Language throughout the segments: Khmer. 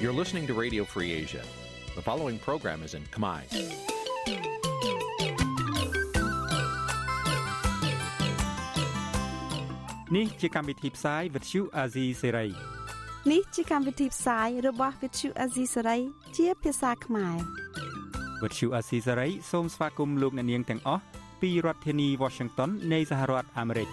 You're listening to Radio Free Asia. The following program is in Khmer. នេះជាកម្មវិធីផ្សាយ Vuthu Azizi Serai នេះជាកម្មវិធីផ្សាយរបស់ Vuthu Azizi Serai ជាភាសាខ្មែរ Vuthu Azizi Serai សូមស្វាគមន៍លោកអ្នកនាងទាំងអស់ពីរដ្ឋធានី Washington នៃសហរដ្ឋអាមេរិក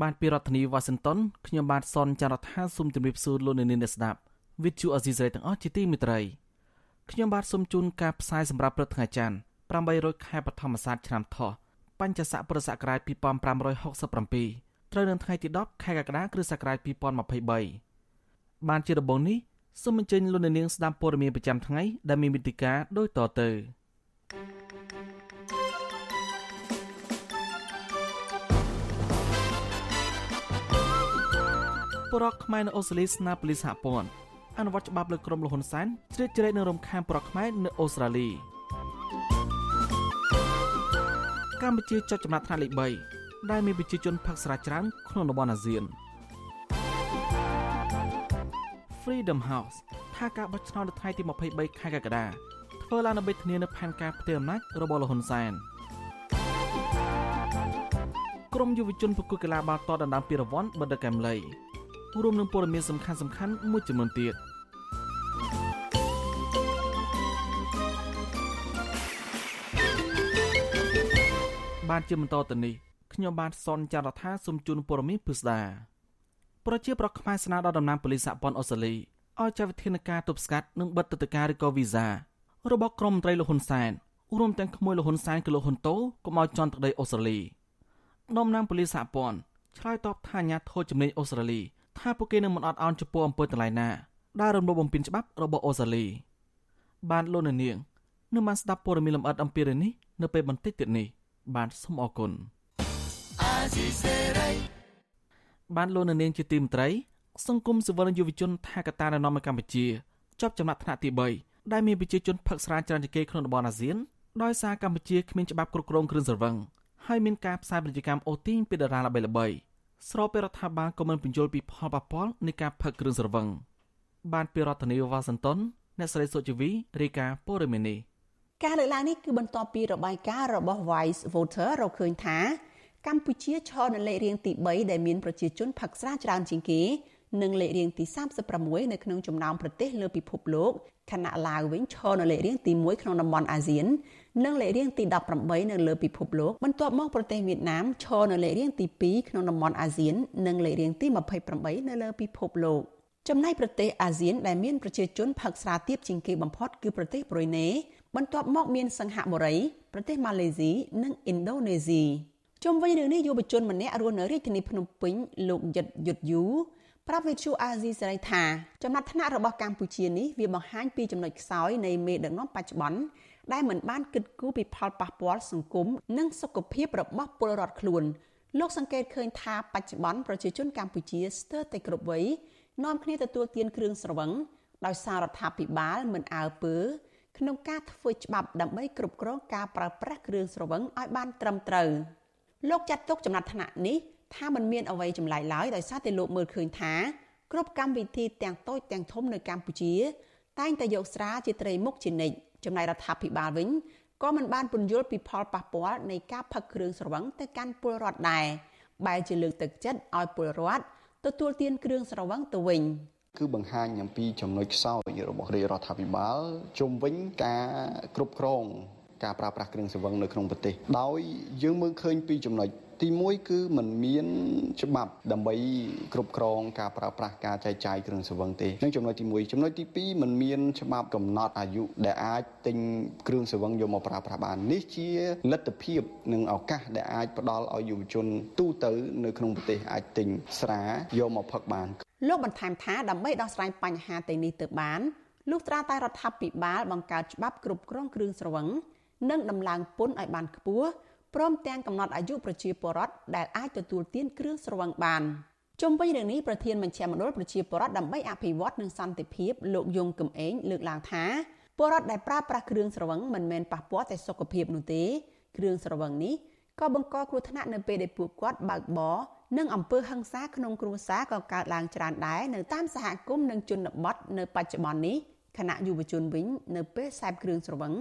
បានពីរដ្ឋធានី Washington ខ្ញុំបាទសនចាររថាសូមជម្រាបសួរលោកអ្នកនាងអ្នកស្ដាប់ Vuthu Azizi Serai ទាំងអស់ជាទីមេត្រីខ្ញុំបាទសូមជូនការផ្សាយសម្រាប់ព្រឹកថ្ងៃច័ន្ទ800ខែបឋមសាទឆ្នាំថោះបញ្ញស័កពុរសករាជ2567ត្រូវនៅថ្ងៃទី10ខែកក្កដាគ្រិស្តសករាជ2023បានជាដំបូងនេះសូមអញ្ជើញលោកអ្នកនាងស្ដាប់ព័ត៌មានប្រចាំថ្ងៃដែលមានវិទ្យការដូចតទៅ បរិកខ្មែរនៅអូស្ត្រាលីស្នើប៉ូលីសសហព័ន្ធអនុវត្តច្បាប់លើក្រុមលហ៊ុនសែនជ្រៀតជ្រែកនឹងរំខានបរិកខ្មែរនៅអូស្ត្រាលីកម្ពុជាចុចចំណាត់ថ្នាក់លេខ3ដែលមានប្រជាជនផឹកស្រាច្រើនក្នុងតំបន់អាស៊ាន Freedom House ថាការបោះឆ្នោតនៅថ្ងៃទី23ខែកក្កដាធ្វើឡើងដើម្បីធានានូវផែនការផ្ទេរអំណាចរបស់លោកហ៊ុនសែនក្រមយុវជនប្រកួតកីឡាបាល់ទាត់ដណ្ដើមពានរង្វាន់បដិកម្មលី រួមនឹងព័ត៌មានសំខាន់សំខាន់មួយចំនួនទៀតបានជាបន្តទៅនេះខ្ញុំបាទសនចាររថាសូមជូនព័ត៌មានពិស្ដាប្រជាប្រដ្ឋខ្មែរស្នើដល់តំណាងប៉ូលីសសហព័ន្ធអូស្ត្រាលីឲ្យចាត់វិធានការទប់ស្កាត់និងបិទទឹកការឬក៏វីសារបស់ក្រុមមន្ត្រីលោកហ៊ុនសែនរួមទាំងក្មួយលោកហ៊ុនសែនគឺលោកហ៊ុនតូកុំឲ្យជន់ទឹកដីអូស្ត្រាលីតំណាងប៉ូលីសសហព័ន្ធឆ្លើយតបថាអាញាធរជំនាញអូស្ត្រាលី ថាពួកគេនឹងមិនអត់ឱនចំពោះអំពើទាំងឡាយណាដែលរំលោភបំពានច្បាប់របស់អូស្ត្រាលីបានលោកនាងនឹងបានស្ដាប់ព័ត៌មានលម្អិតអំពីរឿងនេះនៅពេលបន្តិចទៀតនេះ បាទសូមអរគុណបានលោកនាងជាទីមត្រីសង្គមស៊ីវិលយុវជនថាកតានៅនាំកម្ពុជាជាប់ចំណាត់ថ្នាក់ទី3ដែលមានប្រជាជនផឹកស្រាច្រើនជាងគេក្នុងតំបន់អាស៊ានដោយសារកម្ពុជាគ្មានច្បាប់គ្រប់គ្រងគ្រឿងស្រវឹងហើយមានការផ្សាយពាណិជ្ជកម្មអូទីងពីតារាល្បីៗ ស្របពេលរដ្ឋាភិបាលក៏មិនបញ្យល់ពីផលប៉ះពាល់នៃការផឹកគ្រឿងស្រវឹងបានពីរដ្ឋធានីវ៉ាស៊ីនតោនអ្នកស្រីសុជីវីរាយការណ៍ព័ត៌មាននេះការលើកឡើងនេះគឺបន្ទាប់ពីរបាយការណ៍របស់ Vice Voter រកឃើញថាកម្ពុជាឈរនៅលេខរៀងទី3ដែលមានប្រជាជនផឹកស្រាច្រើនជាងគេនិងលេខរៀងទី36នៅក្នុងចំណោមប្រទេសលើពិភពលោកខណៈឡាវវិញឈរនៅលេខរៀងទី1ក្នុងតំបន់អាស៊ាន និងលេខរៀងទី18នៅលើពិភពលោកបន្ទាប់មកប្រទេសវៀតណាមឈរនៅលេខរៀងទី2ក្នុងតំបន់អាស៊ាននិងលេខរៀងទី28នៅលើពិភពលោកចំណែកប្រទេសអាស៊ានដែលមានប្រជាជនផឹកស្រាទាបជាងគេបំផុតគឺប្រទេសប្រ៊ុយណេបន្ទាប់មកមានសិង្ហបុរីប្រទេសម៉ាឡេស៊ីនិងឥណ្ឌូនេស៊ីជុំវិញរឿងនេះយុវជនម្នាក់រស់នៅរាជធានីភ្នំពេញលោកយិតយុទ្ធយូប្រាប់វិទ្យុអាស៊ីសេរីថាចំណាត់ថ្នាក់របស់កម្ពុជានេះវាបង្ហាញពីចំណុចខ្សោយនៃមេដឹកនាំបច្ចុប្បន្ន ដែលមិនបានគិតគូរពីផលប៉ះពាល់សង្គមនិងសុខភាពរបស់ពលរដ្ឋខ្លួនលោកសង្កេតឃើញថាបច្ចុប្បន្នប្រជាជនកម្ពុជាស្ទើរតែគ្រប់វ័យនាំគ្នាទទួលទានគ្រឿងស្រវឹងដោយសាររដ្ឋាភិបាលមិនអើពើក្នុងការធ្វើច្បាប់ដើម្បីគ្រប់គ្រងការប្រើប្រាស់គ្រឿងស្រវឹងឲ្យបានត្រឹមត្រូវលោកចាត់ទុកចំណាត់ថ្នាក់នេះថាมันមានអ្វីចម្លែកឡើយដោយសារតែលោកមើលឃើញថាគ្រប់កម្មវិធីទាំងតូចទាំងធំនៅកម្ពុជា តែងតែយកស្រាជាត្រីមុខជានិច្ច ចំណែករដ្ឋាភិបាលវិញក៏មិនបានពន្យល់ពីផលប៉ះពាល់នៃការផឹកគ្រឿងស្រវឹងទៅកាន់ពលរដ្ឋដែរបែរជាលើកទឹកចិត្តឲ្យពលរដ្ឋទទួលទានគ្រឿងស្រវឹងទៅវិញ។គឺបង្ហាញអំពីចំណុចខ្សោយរបស់រាជរដ្ឋាភិបាលជុំវិញការគ្រប់គ្រងការប្រើប្រាស់គ្រឿងសង្វឹងនៅក្នុងប្រទេសដោយយើងមើលឃើញពីចំណុច ទី1គឺมันមានច្បាប់ដើម្បីគ្រប់គ្រងការប្រើប្រាស់ការចែកចាយគ្រឿងសង្វឹងទេនឹងចំណុចទី1ចំណុចទី2มันមានច្បាប់កំណត់អាយុដែលអាចទិញគ្រឿងសង្វឹងយកមកប្រើប្រាស់បាននេះជាលទ្ធភាពនិងឱកាសដែលអាចផ្ដល់ឲ្យយុវជនទូទៅនៅក្នុងប្រទេសអាចទិញស្រាយកមកផឹកបានលោកបន្ថែមថាដើម្បីដោះស្រាយបញ្ហាទាំងនេះទៅបានលុះត្រាតែរដ្ឋាភិបាលបង្កើតច្បាប់គ្រប់គ្រងគ្រឿងស្រវឹងនិងដំឡើងពន្ធឲ្យបានខ្ពស់ ព្រមទាំងកំណត់អាយុប្រជាពលរដ្ឋដែលអាចទទួលទានគ្រឿងស្រវឹងបានជុំវិញរឿងនេះប្រធានមជ្ឈមណ្ឌលប្រជាពលរដ្ឋដើម្បីអភិវឌ្ឍនិងសន្តិភាពលោកយងកំឯងលើកឡើងថាពលរដ្ឋដែលប្រើប្រាស់គ្រឿងស្រវឹងមិនមែនប៉ះពាល់តែសុខភាពនោះទេគ្រឿងស្រវឹងនេះក៏បង្កគ្រោះថ្នាក់នៅពេលដែលពួកគាត់បើកបរនិងអំពើហិង្សាក្នុងគ្រួសារក៏កើតឡើងច្រើនដែរនៅតាមសហគមន៍និងជនបទនៅបច្ចុប្បន្ននេះគណៈយុវជនវិញ នៅពេលសែបគ្រឿងស្រវឹង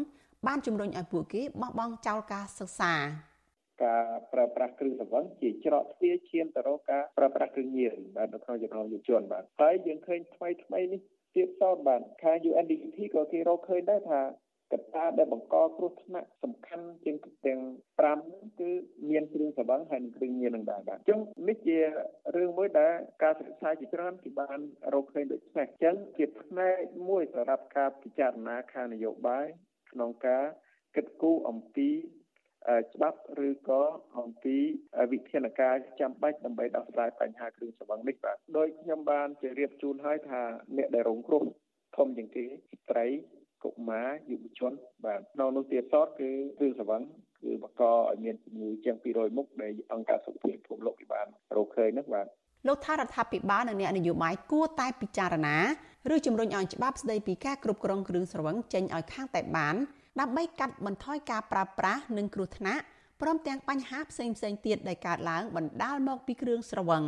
បានជំរុញឲ្យពួកគេបោះបង់ចោលការសិក្សាការប្រើប្រាស់គ្រឿងសង្វឹងជាច្រកទ្វារឈានទៅរកការប្រើប្រាស់គ្រឿងញៀនបាទនៅក្នុងចំណោមយុវជនបាទហើយយើងឃើញថ្មីថ្មីនេះទៀតសោតបាទខាង UNDP ក៏គេរកឃើញដែរថាកត្តាដែលបង្កគ្រោះថ្នាក់សំខាន់ជាងទាំង5ហ្នឹងគឺមានគ្រឿងស្រវឹងហើយនិងគ្រឿងញៀននឹងដែរបាទអញ្ចឹងនេះជារឿងមួយដែលការសិក្សាជាច្រើនគេបានរកឃើញដូចនេះអញ្ចឹងជាផ្នែកមួយសម្រាប់ការពិចារណាខាងនយោបាយ ក្នុងការគិតគូរអំពីច្បាប់ឬក៏អំពីវិធានការចាំបាច់ដើម្បីដោះស្រាយបញ្ហាគ្រឿងស្រវឹងនេះបាទដោយខ្ញុំបានជម្រាបជូនហើយថាអ្នកដែលរងគ្រោះធំជាងគេស្ត្រីកុមារយុវជនបាទក្នុងនោះទៀតសតគឺគ្រឿងស្រវឹងគឺបង្កឲ្យមានជំងឺជាង200មុខដែលអង្គការសុខភាពពិភពលោកបានរកឃើញនោះបាទ លោកថារដ្ឋាភិបាលនិងអ្នកនយោបាយគួរតែពិចារណាឬជំរុញឲ្យច្បាប់ស្តីពីការគ្រប់គ្រងគ្រឿងស្រវឹងចេញឲ្យខាងតែបានដើម្បីកាត់បន្ថយការប្រើប្រាស់និងគ្រោះថ្នាក់ព្រមទាំងបញ្ហាផ្សេងផ្សេងទៀតដែលកើតឡើងបណ្ដាលមកពីគ្រឿងស្រវឹង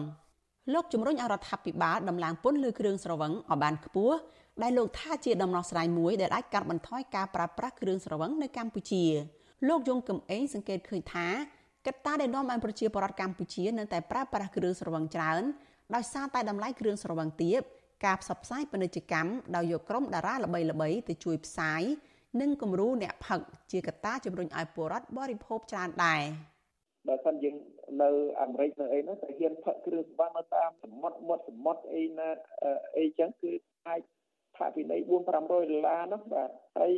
លោកជំរុញឲ្យរដ្ឋាភិបាលដំឡើងពន្ធលើគ្រឿងស្រវឹងឲ្យបានខ្ពស់ដែលលោកថាជាដំណោះស្រាយមួយដែលអាចកាត់បន្ថយការប្រើប្រាស់គ្រឿងស្រវឹងនៅកម្ពុជាលោកយងកំឯងសង្កេតឃើញថា កត្តាដែលនាំឲ្យប្រជាពលរដ្ឋកម្ពុជានៅតែប្រើប្រាស់គ្រឿងស្រវឹងច្រើនដោយសារតែតម្លៃគ្រឿងស្រវឹងទាបការផ្សព្វផ្សាយពាណិជ្ជកម្មដោយយកក្រុមតារាល្បីៗទៅជួយផ្សាយនិងគំរូអ្នកផឹកជាកត្តាជំរុញឲ្យពលរដ្ឋបរិភោគច្រើនដែរបើសិនយើងនៅអាមេរិកនៅអីហ្នឹងតែហ៊ានផឹកគ្រឿងស្វានៅតាមសមុទ្រមាត់សមុទ្រអីណាអីចឹងគឺអាចផាកពិន័យ4 500ដុល្លារនោះបាទហើយ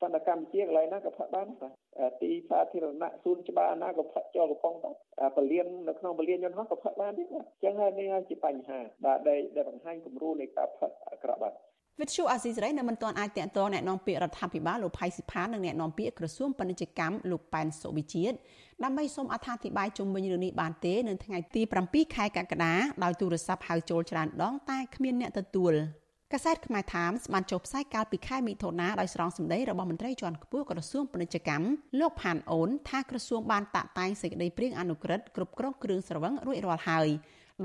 ប៉ុន្តែកម្ពុជាកន្លែងណាក៏ផឹកបានដែរទីសាធារណៈសួនច្បារណាក៏ផឹកចូលកំប៉ុងដែរពលាននៅក្នុងពលានយន្តហោះក៏ផឹកបានដែរអញ្ចឹងហើយនេះជាបញ្ហាបាទដែលបង្ហាញគំរូនៃការផឹកអាក្រក់បាទវិទ្យុអាស៊ីសេរីនៅមិនទាន់អាចតាក់ទងអ្នកនាំពាក្យរដ្ឋាភិបាលលោកផៃស៊ីផាននិងអ្នកនាំពាក្យក្រសួងពាណិជ្ជកម្មលោកប៉ែនសុវិជាតិដើម្បីសូមអត្ថាធិប្បាយជុំវិញរឿងនេះបានទេនៅថ្ងៃទី7ខែកក្កដាដោយទូរស័ព្ទហៅចូលច្រើនដងតែគ្មានអ្នកទទួល។ កាសែតខ្មែរថាមស្បានចុះផ្សាយកាលពីខែមិថុនាដោយស្រង់សម្ដីរបស់មន្ត្រីជាន់ខ្ពស់ក្រសួងពាណិជ្ជកម្មលោកផានអូនថាក្រសួងបានតាក់តែងសេចក្តីព្រៀងអនុក្រឹត្យគ្រប់គ្រងគ្រឿងស្រវឹងរួចរាល់ហើយ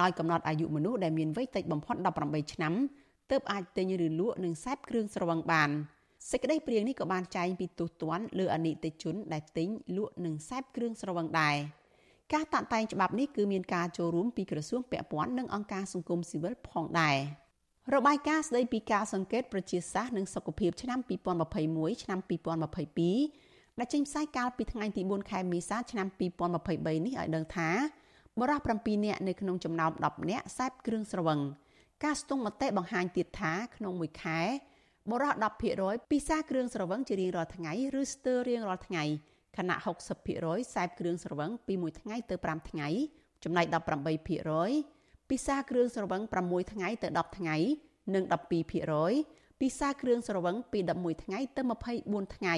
ដោយកំណត់អាយុមនុស្សដែលមានវ័យតិចបំផុត18ឆ្នាំទើបអាចទិញឬលក់និងសេពគ្រឿងស្រវឹងបានសេចក្តីព្រៀងនេះក៏បានចែងពីទោសទណ្ឌលើអនិច្ចជនដែលទិញលក់និងសេពគ្រឿងស្រវឹងដែរការតាក់តែងច្បាប់នេះគឺមានការចូលរួមពីក្រសួងពាក់ព័ន្ធនិងអង្គការសង្គមស៊ីវិលផងដែរ របាយការណ៍ស្តីពីការសង្កេតប្រជាសាស្ត្រនិងសុខភាពឆ្នាំ2021ឆ្នាំ2022ដែលចេញផ្សាយកាលពីថ្ងៃទី4ខែមេសាឆ្នាំ2023នេះឲ្យដឹងថាបរិះ7នាក់នៅក្នុងចំណោម10នាក់សេពគ្រឿងស្រវឹងការស្ទង់មតិបង្ហាញទៀតថាក្នុងមួយខែបរិះ10%ពិសាគ្រឿងស្រវឹងជារៀងរាល់ថ្ងៃឬស្ទើររៀងរាល់ថ្ងៃខណៈ60%សេពគ្រឿងស្រវឹងពី1ថ្ងៃទៅ5ថ្ងៃចំណែក18% ពិសាគ្រឿងស្រវឹង6ថ្ងៃទៅ10ថ្ងៃនិង12%ពិសាគ្រឿងស្រវឹងពី11ថ្ងៃទៅ24ថ្ងៃ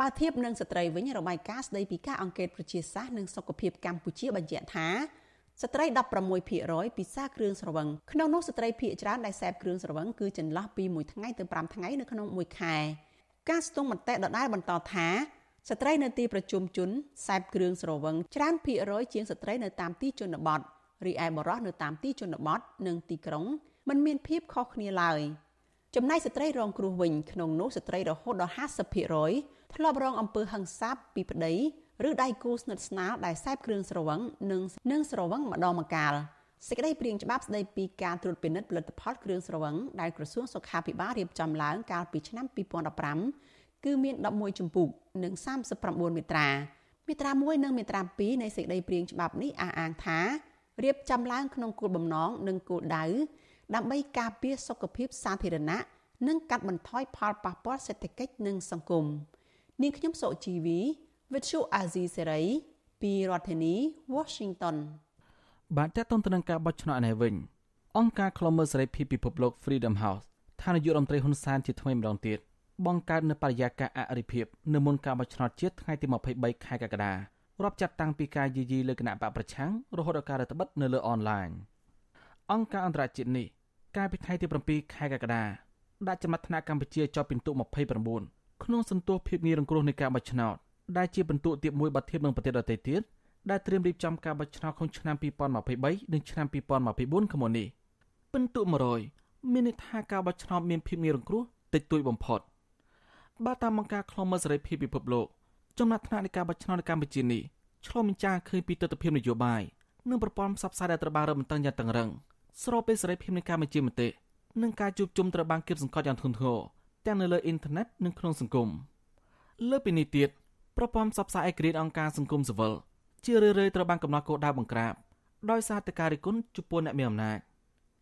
បើធៀបនឹងស្ត្រីវិញរបាយការណ៍ស្ដីពីការអង្កេតប្រជាសាស្ត្រនិងសុខភាពកម្ពុជាបញ្ជាក់ថាស្ត្រី16%ពិសាគ្រឿងស្រវឹងក្នុងនោះស្ត្រីភាគច្រើនដែលសេពគ្រឿងស្រវឹងគឺចន្លោះពី1ថ្ងៃទៅ5ថ្ងៃនៅក្នុងមួយខែការស្ទង់មតិដដែលបន្តថាស្ត្រីនៅទីប្រជុំជនសេពគ្រឿងស្រវឹងច្រើនភាគរយជាងស្ត្រីនៅតាមទីជនបទ រីឯបុរសនៅតាមទីជនបទនិងទីក្រុងมันមានភាពខុសគ្នាឡើយចំណែកស្ត្រីរងគ្រោះវិញក្នុងនោះស្ត្រីរហូតដល់50%ធ្លាប់រងអំពើហិង្សាពីប្តីឬដៃគូស្និទ្ធស្នាលដែលសេពគ្រឿងស្រវឹងនិងនិងស្រវឹងម្ដងម្កាលសេចក្តីព្រាងច្បាប់ស្តីពីការត្រួតពិនិត្យផលិតផលគ្រឿងស្រវឹងដែលក្រសួងសុខាភិបាលរៀបចំឡើងកាលពីឆ្នាំ2015គឺមាន11ជំពូកនិង39មាត្រាមាត្រា1និងមាត្រា2នៃសេចក្តីព្រាងច្បាប់នេះអះអាងថា រៀបចំឡើងក្នុងគោលបំណងនិងគោលដៅដើម្បីការពារសុខភាពសាធារណៈនិងកាត់បន្ថយផលប៉ះពាល់សេដ្ឋកិច្ចនិងសង្គមនាងខ្ញុំសុជីវីវិទ្យុអាស៊ីសេរីពីរដ្ឋធានី Washington បាទតើតើទៅនឹងការបោះឆ្នោតនេះវិញអង្គការឃ្លាំមើលសេរីភាពពិភពលោក Freedom House ថានាយករដ្ឋមន្ត្រីហ៊ុនសែនជាថ្មីម្ដងទៀតបង្កើតនៅបរិយាកាសអរិភាពនៅមុនការបោះឆ្នោតជាតិថ្ងៃទី23ខែកក្កដា រាប់ចាប់តាំងពីការយាយីលើគណៈបកប្រឆាំងរហូតដល់ការរដ្ឋបិទនៅលើអនឡាញអង្គការអន្តរជាតិនេះកាលពីថ្ងៃទី7ខែកក្កដាដាក់ចំណាត់ថ្នាក់កម្ពុជាជាប់ពិន្ទុ29ក្នុងសន្ទុះភាពងាយរងគ្រោះនៃការបោះឆ្នោតដែលជាបន្ទុកទៀតមួយបាត់ធៀបនឹងប្រទេសដទៃទៀតដែលត្រៀមរៀបចំការបោះឆ្នោតក្នុងឆ្នាំ2023និងឆ្នាំ2024ខាងមុខនេះពិន្ទុ100មានន័យថាការបោះឆ្នោតមានភាពងាយរងគ្រោះតិចតួចបំផុតបើតាមអង្គការឃ្លាំមើលសេរីភាពពិភពលោក ចំណាត់ថ្នាក់នៃការបោះឆ្នោតនៅកម្ពុជានេះឆ្លុះបញ្ចាំងឃើញពីទស្សនវិជ្ជានយោបាយនិងប្រព័ន្ធផ្សព្វផ្សាយដែលត្រូវបានរឹតបន្តឹងយ៉ាងតឹងរឹងស្របពេលសេរីភាពនៃការបញ្ចេញមតិនិងការជួបជុំត្រូវបានគៀបសង្កត់យ៉ាងធ្ងន់ធ្ងរទាំងនៅលើអ៊ីនធឺណិតនិងក្នុងសង្គមលើពីនេះទៀតប្រព័ន្ធផ្សព្វផ្សាយឯករាជ្យអង្គការសង្គមស៊ីវិលជារឿយៗត្រូវបានកំណត់គោលដៅបង្ក្រាបដោយសារតែការរិះគន់ចំពោះអ្នកមានអំណាច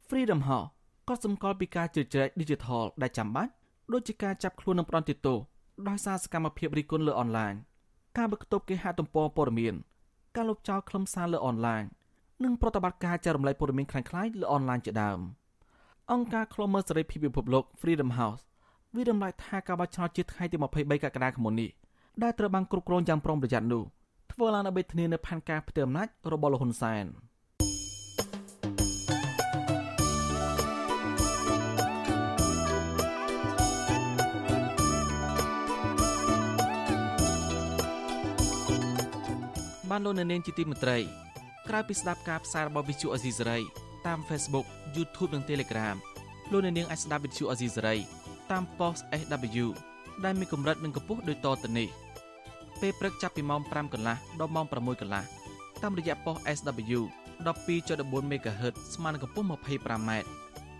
Freedom House ក៏សម្គាល់ពីការជឿជ្រែក Digital ដែលចាំបាច់ដូចជាការចាប់ខ្លួននិងផ្ដន្ទាទោស ដោយសារសកម្មភាពរិះគន់លើអនឡាញការបង្កប់គេហទំព័រព័ត៌មានការលុបចោលខ្លឹមសារលើអនឡាញនិងប្រតិបត្តិការចែករំលែកព័ត៌មានคล้ายៗលើអនឡាញជាដើមអង្គការឃ្លាំមើលសេរីភាពពិភពលោក Freedom House វារំលែកថាការបោះឆ្នោតជាថ្ងៃទី23កក្កដាឆ្នាំនេះដែលត្រូវបានគ្រប់គ្រងយ៉ាងប្រុងប្រយ័ត្ននោះធ្វើឡើងដើម្បីធានានូវផែនការផ្ទៃអំណាចរបស់លោកហ៊ុនសែន បានលោកនៅនាងជាទីមេត្រីក្រៅពីស្ដាប់ការផ្សាយរបស់ Visual Asia សេរីតាម Facebook YouTube និង Telegram លោកនៅនាងអាចស្ដាប់ Visual Asia សេរីតាម post SW ដែលមានកម្រិតនិងកម្ពស់ដូចតទៅនេះពេលព្រឹកចាប់ពីម៉ោង5កន្លះដល់ម៉ោង6កន្លះតាមរយៈប៉ុស SW 12.14 MHz ស្មើនឹងកម្ពស់ 25m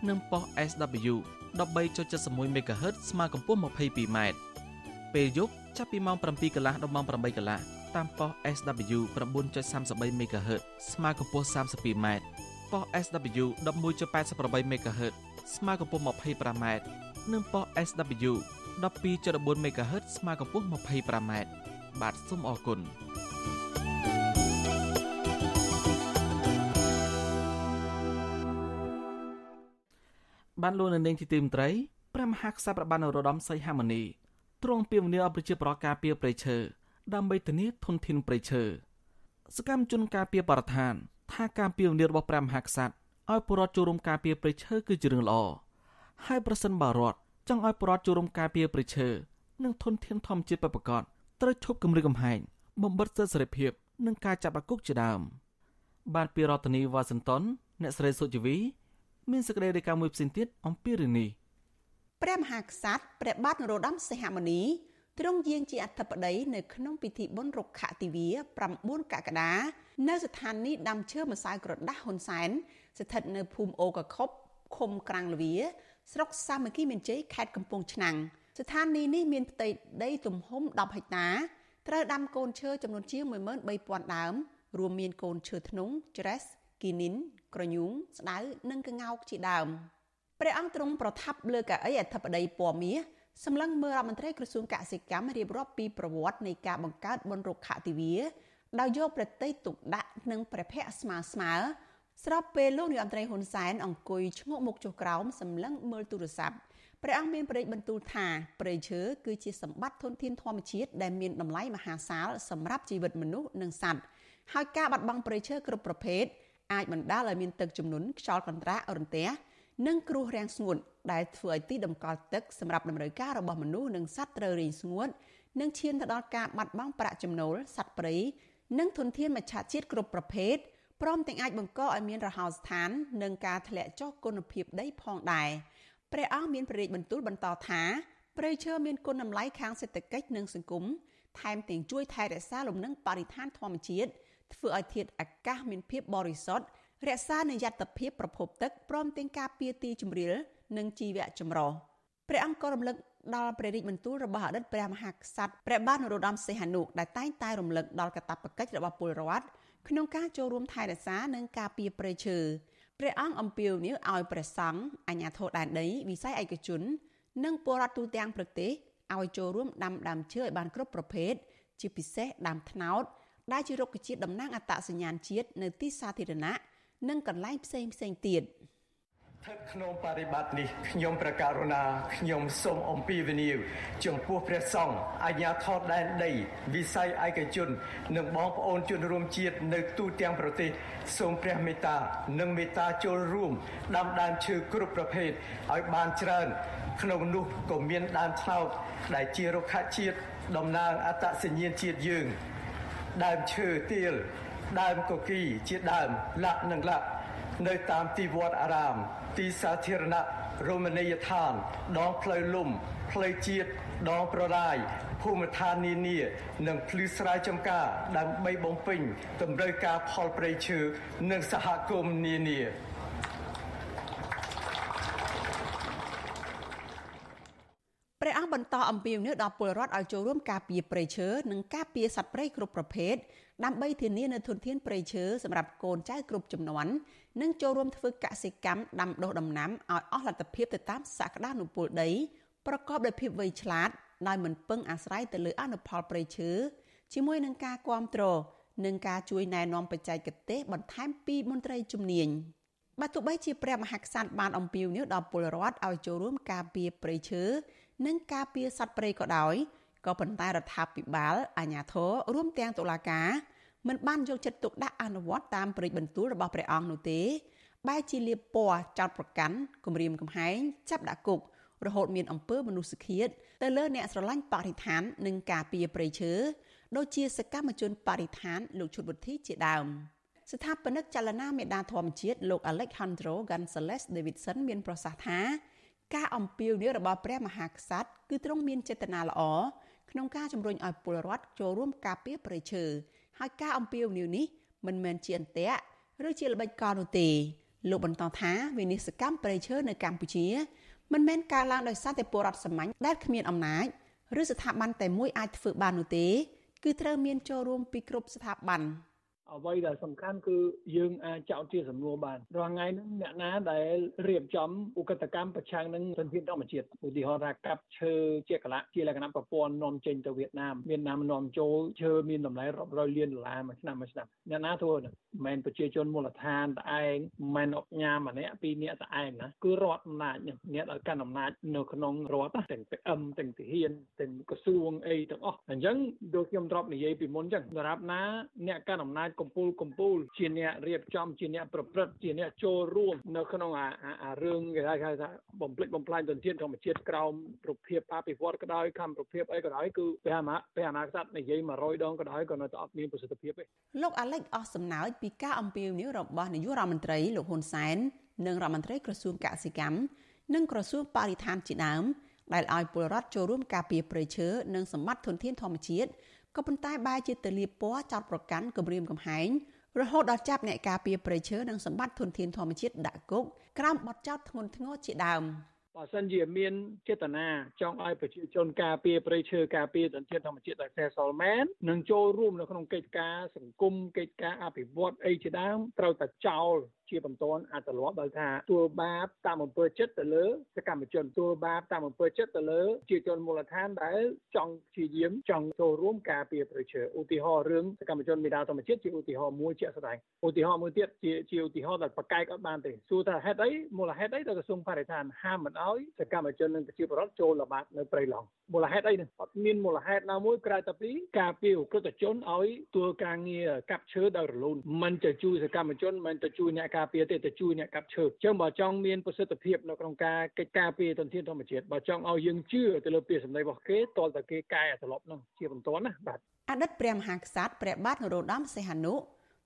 និងប៉ុស SW 13.71 MHz ស្មើកម្ពស់ 22m ពេលយប់ចាប់ពីម៉ោង7កន្លះដល់ម៉ោង8កន្លះ តាមប៉ុស SW 9.33 MHz ស្មើកម្ពស់ 32m ប៉ុស SW 11.88 MHz ស្មើកម្ពស់ 25m និងប៉ុស SW 12.14 MHz ស្មើកម្ពស់ 25m បាទសូមអរគុណបានលោកនៅនាងជាទីមត្រីព្រះមហាក្សត្របាននរោត្តមសីហមុនីទ្រង់ពីវនីអប្រជាប្រការពារប្រៃឈើ ដើម្បីធានាធនធានប្រៃឈើសកម្មជនការពារបរិស្ថាន ថាការពារវនីរបស់ព្រះមហាក្សត្រឲ្យពលរដ្ឋចូលរួមការពារប្រៃឈើគឺជារឿងល្អហើយប្រសិនបើរដ្ឋចង់ឲ្យពលរដ្ឋចូលរួមការពារប្រៃឈើនិងធនធានធម្មជាតិប្រកបត្រូវឈប់គម្រាមកំហែងបំបិទសិទ្ធិសេរីភាព និងការចាប់អាគុកជាដើមបានពីរដ្ឋធានីវ៉ាស៊ីនតោនអ្នកស្រីសុជីវី មានសេចក្តីរាយការណ៍មួយផ្សេងទៀតអំពីរឿងនេះព្រះមហាក្សត្រព្រះបាទនរោត្តមសីហមុនី ទ្រង់យាងជាអធិបតីនៅក្នុងពិធីបុណ្យរុក្ខទិវា9កក្កដានៅស្ថានីយ៍ដាំឈើម្សៅក្រដាស់ហ៊ុនសែនស្ថិតនៅភូមិអូកខុបឃុំក្រាំងលវា ស្រុកសាមគ្គីមានជ័យខេត្តកំពង់ឆ្នាំងស្ថានីយ៍នេះមានផ្ទៃដីទំហំ10ហិកតាត្រូវដាំកូនឈើចំនួនជាង13000ដើមរួមមានកូនឈើធ្នង់ច្រេះគីនីនក្រញូងស្ដៅនិងក្ងោកជាដើមព្រះអង្គទ្រង់ប្រថាប់លើកៅអីអធិបតីពណ៌មាស សម្លឹងមើលរដ្ឋមន្ត្រីក្រសួងកសិកម្មរៀបរាប់ពីប្រវត្តិនៃការបង្កើតបុណ្យរុក្ខទិវាដោយយកប្រតិទុកដាក់និងព្រះភ័ក្ត្រស្មើស្មើស្របពេលលោកនាយរដ្ឋមន្ត្រីហ៊ុនសែនអង្គុយឈ្ងក់មុខចុះក្រោមសម្លឹងមើលទូរស័ព្ទព្រះអង្គមានប្រេកបន្ទូលថាព្រៃឈើគឺជាសម្បត្តិធនធានធម្មជាតិដែលមានតម្លៃមហាសាលសម្រាប់ជីវិតមនុស្សនិងសត្វហើយការបាត់បង់ព្រៃឈើគ្រប់ប្រភេទអាចបណ្ដាលឲ្យមានទឹកជំនន់ខ្យល់កន្ត្រាក់រន្ទះ និងគ្រោះរាំងស្ងួតដែលធ្វើឲ្យទីតម្កល់ទឹកសម្រាប់តម្រូវការរបស់មនុស្សនិងសត្វត្រូវរីងស្ងួតនិងឈានទៅដល់ការបាត់បង់ប្រាក់ចំណូលសត្វព្រៃនិងធនធានមច្ឆជាតិគ្រប់ប្រភេទព្រមទាំងអាចបង្កឲ្យមានរហោស្ថាននិងការធ្លាក់ចុះគុណភាពដីផងដែរ។ព្រះអង្គមានព្រះរាជបន្ទូលបន្តថាព្រៃឈើមានគុណតម្លៃខាងសេដ្ឋកិច្ចនិងសង្គមថែមទាំងជួយថែរក្សាលំនឹងបរិស្ថានធម្មជាតិធ្វើឲ្យធាតុអាកាសមានភាពបរិសុទ្ធ រក្សានូវយត្តភាពប្រភពទឹកព្រមទាំងការពារទីជម្រាលនិងជីវៈចម្រុះព្រះអង្គក៏រំលឹកដល់ព្រះរាជបន្ទូលរបស់អតីតព្រះមហាក្សត្រព្រះបាទនរោត្តមសីហនុដែលតែងតែរំលឹកដល់កាតព្វកិច្ចរបស់ពលរដ្ឋក្នុងការចូលរួមថែរក្សានិងការពារព្រៃឈើព្រះអង្គអំពាវនាវឲ្យព្រះសង្ឃអាជ្ញាធរដែនដីវិស័យឯកជន និងពលរដ្ឋទូទាំងប្រទេសឲ្យចូលរួមដាំដើមឈើឲ្យបានគ្រប់ប្រភេទជាពិសេសដើមត្នោតដែលជារុក្ខជាតិតំណាងអត្តសញ្ញាណជាតិនៅទីសាធារណៈ និងកន្លែងផ្សេងផ្សេងទៀត។ស្ថិតក្នុងបរិបត្តិនេះខ្ញុំប្រកាសណាខ្ញុំសូមអំពាវនាវចំពោះព្រះសង្ឃអាជ្ញាធរដែនដី វិស័យឯកជន និងបងប្អូនជនរួមជាតិនៅទូទាំងប្រទេសសូមព្រះមេត្តានិងមេត្តាចូលរួមដាំដើមឈើគ្រប់ប្រភេទឲ្យបានច្រើន ក្នុងនោះក៏មានដើមថ្នោតដែលជារុក្ខជាតិតំណាងអត្តសញ្ញាណជាតិយើងដើមឈើទៀល ដើមកគីជាដើមលាក់និងលាក់នៅតាមទីវត្តអារាម ទីសាធារណៈរមណីយដ្ឋាន ដងផ្លូវលំផ្លូវជាតិដងប្រឡាយភូមិឋាននានានិងភ្លឺស្រែចម្ការដើម្បីបំពេញតម្រូវការផលប្រៃឈើនិងសហគមន៍នានា ព្រះអង្គបន្តអំពាវនាវដល់ពលរដ្ឋឲ្យចូលរួមការពារព្រៃឈើនិងការពារសត្វព្រៃគ្រប់ប្រភេទដើម្បីធានានូវធនធានព្រៃឈើសម្រាប់កូនចៅគ្រប់ជំនាន់និងចូលរួមធ្វើកសិកម្មដាំដុះដំណាំឲ្យអស់លទ្ធភាពទៅតាមសក្តានុពលដីប្រកបដោយភាពវៃឆ្លាតដោយមិនពឹងអាស្រ័យទៅលើអនុផលព្រៃឈើជាមួយនឹងការគ្រប់គ្រងនិងការជួយណែនាំបច្ចេកទេសបន្ថែមពីមន្ត្រីជំនាញបើទោះបីជាព្រះមហាក្សត្របានអំពាវនាវដល់ពលរដ្ឋឲ្យចូលរួមការពារព្រៃឈើ និងការពារសត្វព្រៃក៏ដោយក៏ប៉ុន្តែរដ្ឋាភិបាលអាជ្ញាធររួមទាំងតុលាការមិនបានយកចិត្តទុកដាក់អនុវត្តតាមព្រឹត្តិបន្ទូលរបស់ព្រះអង្គនោះទេបែរជាលៀបពណ៌ចោតប្រកាន់គម្រាមកំហែងចាប់ដាក់គុករហូតមានអំពើមនុស្សឃាតទៅលើអ្នកស្រឡាញ់បរិស្ថាននិងការពារព្រៃឈើដូចជាសកម្មជនបរិស្ថានលោកឈុតវុធីជាដើមស្ថាបនិកចលនាមេដាធម្មជាតិលោក Alejandro Gonzalez Davidson មានប្រសាសន៍ថា ការអំពាវនាវរបស់ព្រះមហាក្សត្រគឺទ្រង់មានចេតនាល្អក្នុងការជំរុញឲ្យពលរដ្ឋចូលរួមការពារព្រៃឈើហើយការអំពាវនាវនេះមិនមែនជាអន្ទាក់ឬជាល្បិចកលនោះទេលោកបន្តថាវិនិស្សកម្មព្រៃឈើនៅកម្ពុជាមិនមែនការឡើងដោយសារតែពលរដ្ឋសាមញ្ញដែលគ្មានអំណាចឬស្ថាប័នតែមួយអាចធ្វើបាននោះទេ គឺត្រូវមានចូលរួមពីគ្រប់ស្ថាប័ន។ អ្វីដែលសំខាន់គឺយើងអាចចោទជាសំណួរបានរាល់ថ្ងៃហ្នឹងអ្នកណាដែលរៀបចំឧក្រិដ្ឋកម្មប្រឆាំងនឹងធនធានធម្មជាតិឧទាហរណ៍ថាកាប់ឈើជាកលៈជាលក្ខណៈប្រព័ន្ធនាំចេញទៅវៀតណាមវៀតណាមនាំចូលឈើមានតម្លៃរាប់រយលានដុល្លារមួយឆ្នាំមួយឆ្នាំអ្នកណាធ្វើមិនមែនប្រជាជនមូលដ្ឋានតែឯងមិនមែនអុកញ៉ាម្នាក់ពីរនាក់តែឯងណាគឺរដ្ឋអំណាចអ្នកដែលកាន់អំណាចនៅក្នុងរដ្ឋទាំង PM ទាំងទាហានទាំងក្រសួងអីទាំងអស់អញ្ចឹងដូចខ្ញុំធ្លាប់និយាយពីមុនអញ្ចឹងសម្រាប់ណាអ្នកកាន់អំណាចកំពូលកំពូលជាអ្នករៀបចំជាអ្នកប្រព្រឹត្តជាអ្នកចូលរួមនៅក្នុងអាអារឿងគេហៅថាបំភ្លេចបំផ្លាញទន្ទានធម្មជាតិក្រោមរូបភាពអភិវឌ្ឍក៏ដោយកម្មរូបភាពអីក៏ដោយគឺព្រះអាព្រះអនាគតនិយាយ100ដងក៏ដោយក៏នៅតែអត់មានប្រសិទ្ធភាពទេលោកអាឡិចអស់សំណើចពីការអំពាវនាវរបស់នាយករដ្ឋមន្ត្រីលោកហ៊ុនសែននិងរដ្ឋមន្ត្រីក្រសួងកសិកម្មនិងក្រសួងបរិស្ថានជាដើមដែលឲ្យពលរដ្ឋចូលរួមការពារព្រៃឈើនិងសម្បត្តិធនធានធម្មជាតិ ក៏ប៉ុន្តែបែរជាទៅលៀបពណ៌ចោតប្រកាន់គម្រាមកំហែងរហូតដល់ចាប់អ្នកការពារព្រៃឈើនិងសម្បត្តិធនធានធម្មជាតិដាក់គុកក្រោមបទចោទធ្ងន់ធ្ងរជាដើមបើសិនជាមានចេតនាចង់ឲ្យប្រជាជនការពារព្រៃឈើការពារធនធានធម្មជាតិដោយខ្សែសល់មែននិងចូលរួមនៅក្នុងកិច្ចការសង្គមកិច្ចការអភិវឌ្ឍអីជាដើមត្រូវតែចោល ជាបន្ទាន់អត្តលាប់ដោយថាទួលបាបតាមអំពើចិត្តទៅលើសកម្មជនទួលបាបតាមអំពើចិត្តទៅលើជាជនមូលដ្ឋានដែលចង់ព្យាយាមចង់ចូលរួមការពារប្រជាឧទាហរណ៍រឿងសកម្មជនមេដាធម្មជាតិជាឧទាហរណ៍មួយជាក់ស្ដែងឧទាហរណ៍មួយទៀតជាជាឧទាហរណ៍ដែលប្រកែកអត់បានទេសួរថាហេតុអីមូលហេតុអីដែលក្រសួងបរិស្ថានហាមមិនអោយសកម្មជននិងប្រជាពលរដ្ឋចូលល្បាតនៅព្រៃឡង់មូលហេតុអីនេះអត់មានមូលហេតុណាមួយក្រៅតែពីការពារឧក្រិដ្ឋជនឲ្យទួលការងារកាប់ឈើដោយរលូនមិនទៅជួយសកម្មជនមិនទៅជួយអ្នកការពារទេទៅជួយអ្នកកាប់ឈើអញ្ចឹងបើចង់មានប្រសិទ្ធភាពនៅក្នុងការកិច្ចការពារទន្ទានធម្មជាតិបើចង់ឲ្យយើងជឿទៅលើពាក្យសម្ដីរបស់គេតលតែគេកែត្រឡប់នោះជាបន្តណាបាទអតីតព្រះមហាក្សត្រព្រះបាទនរោត្តមសីហនុ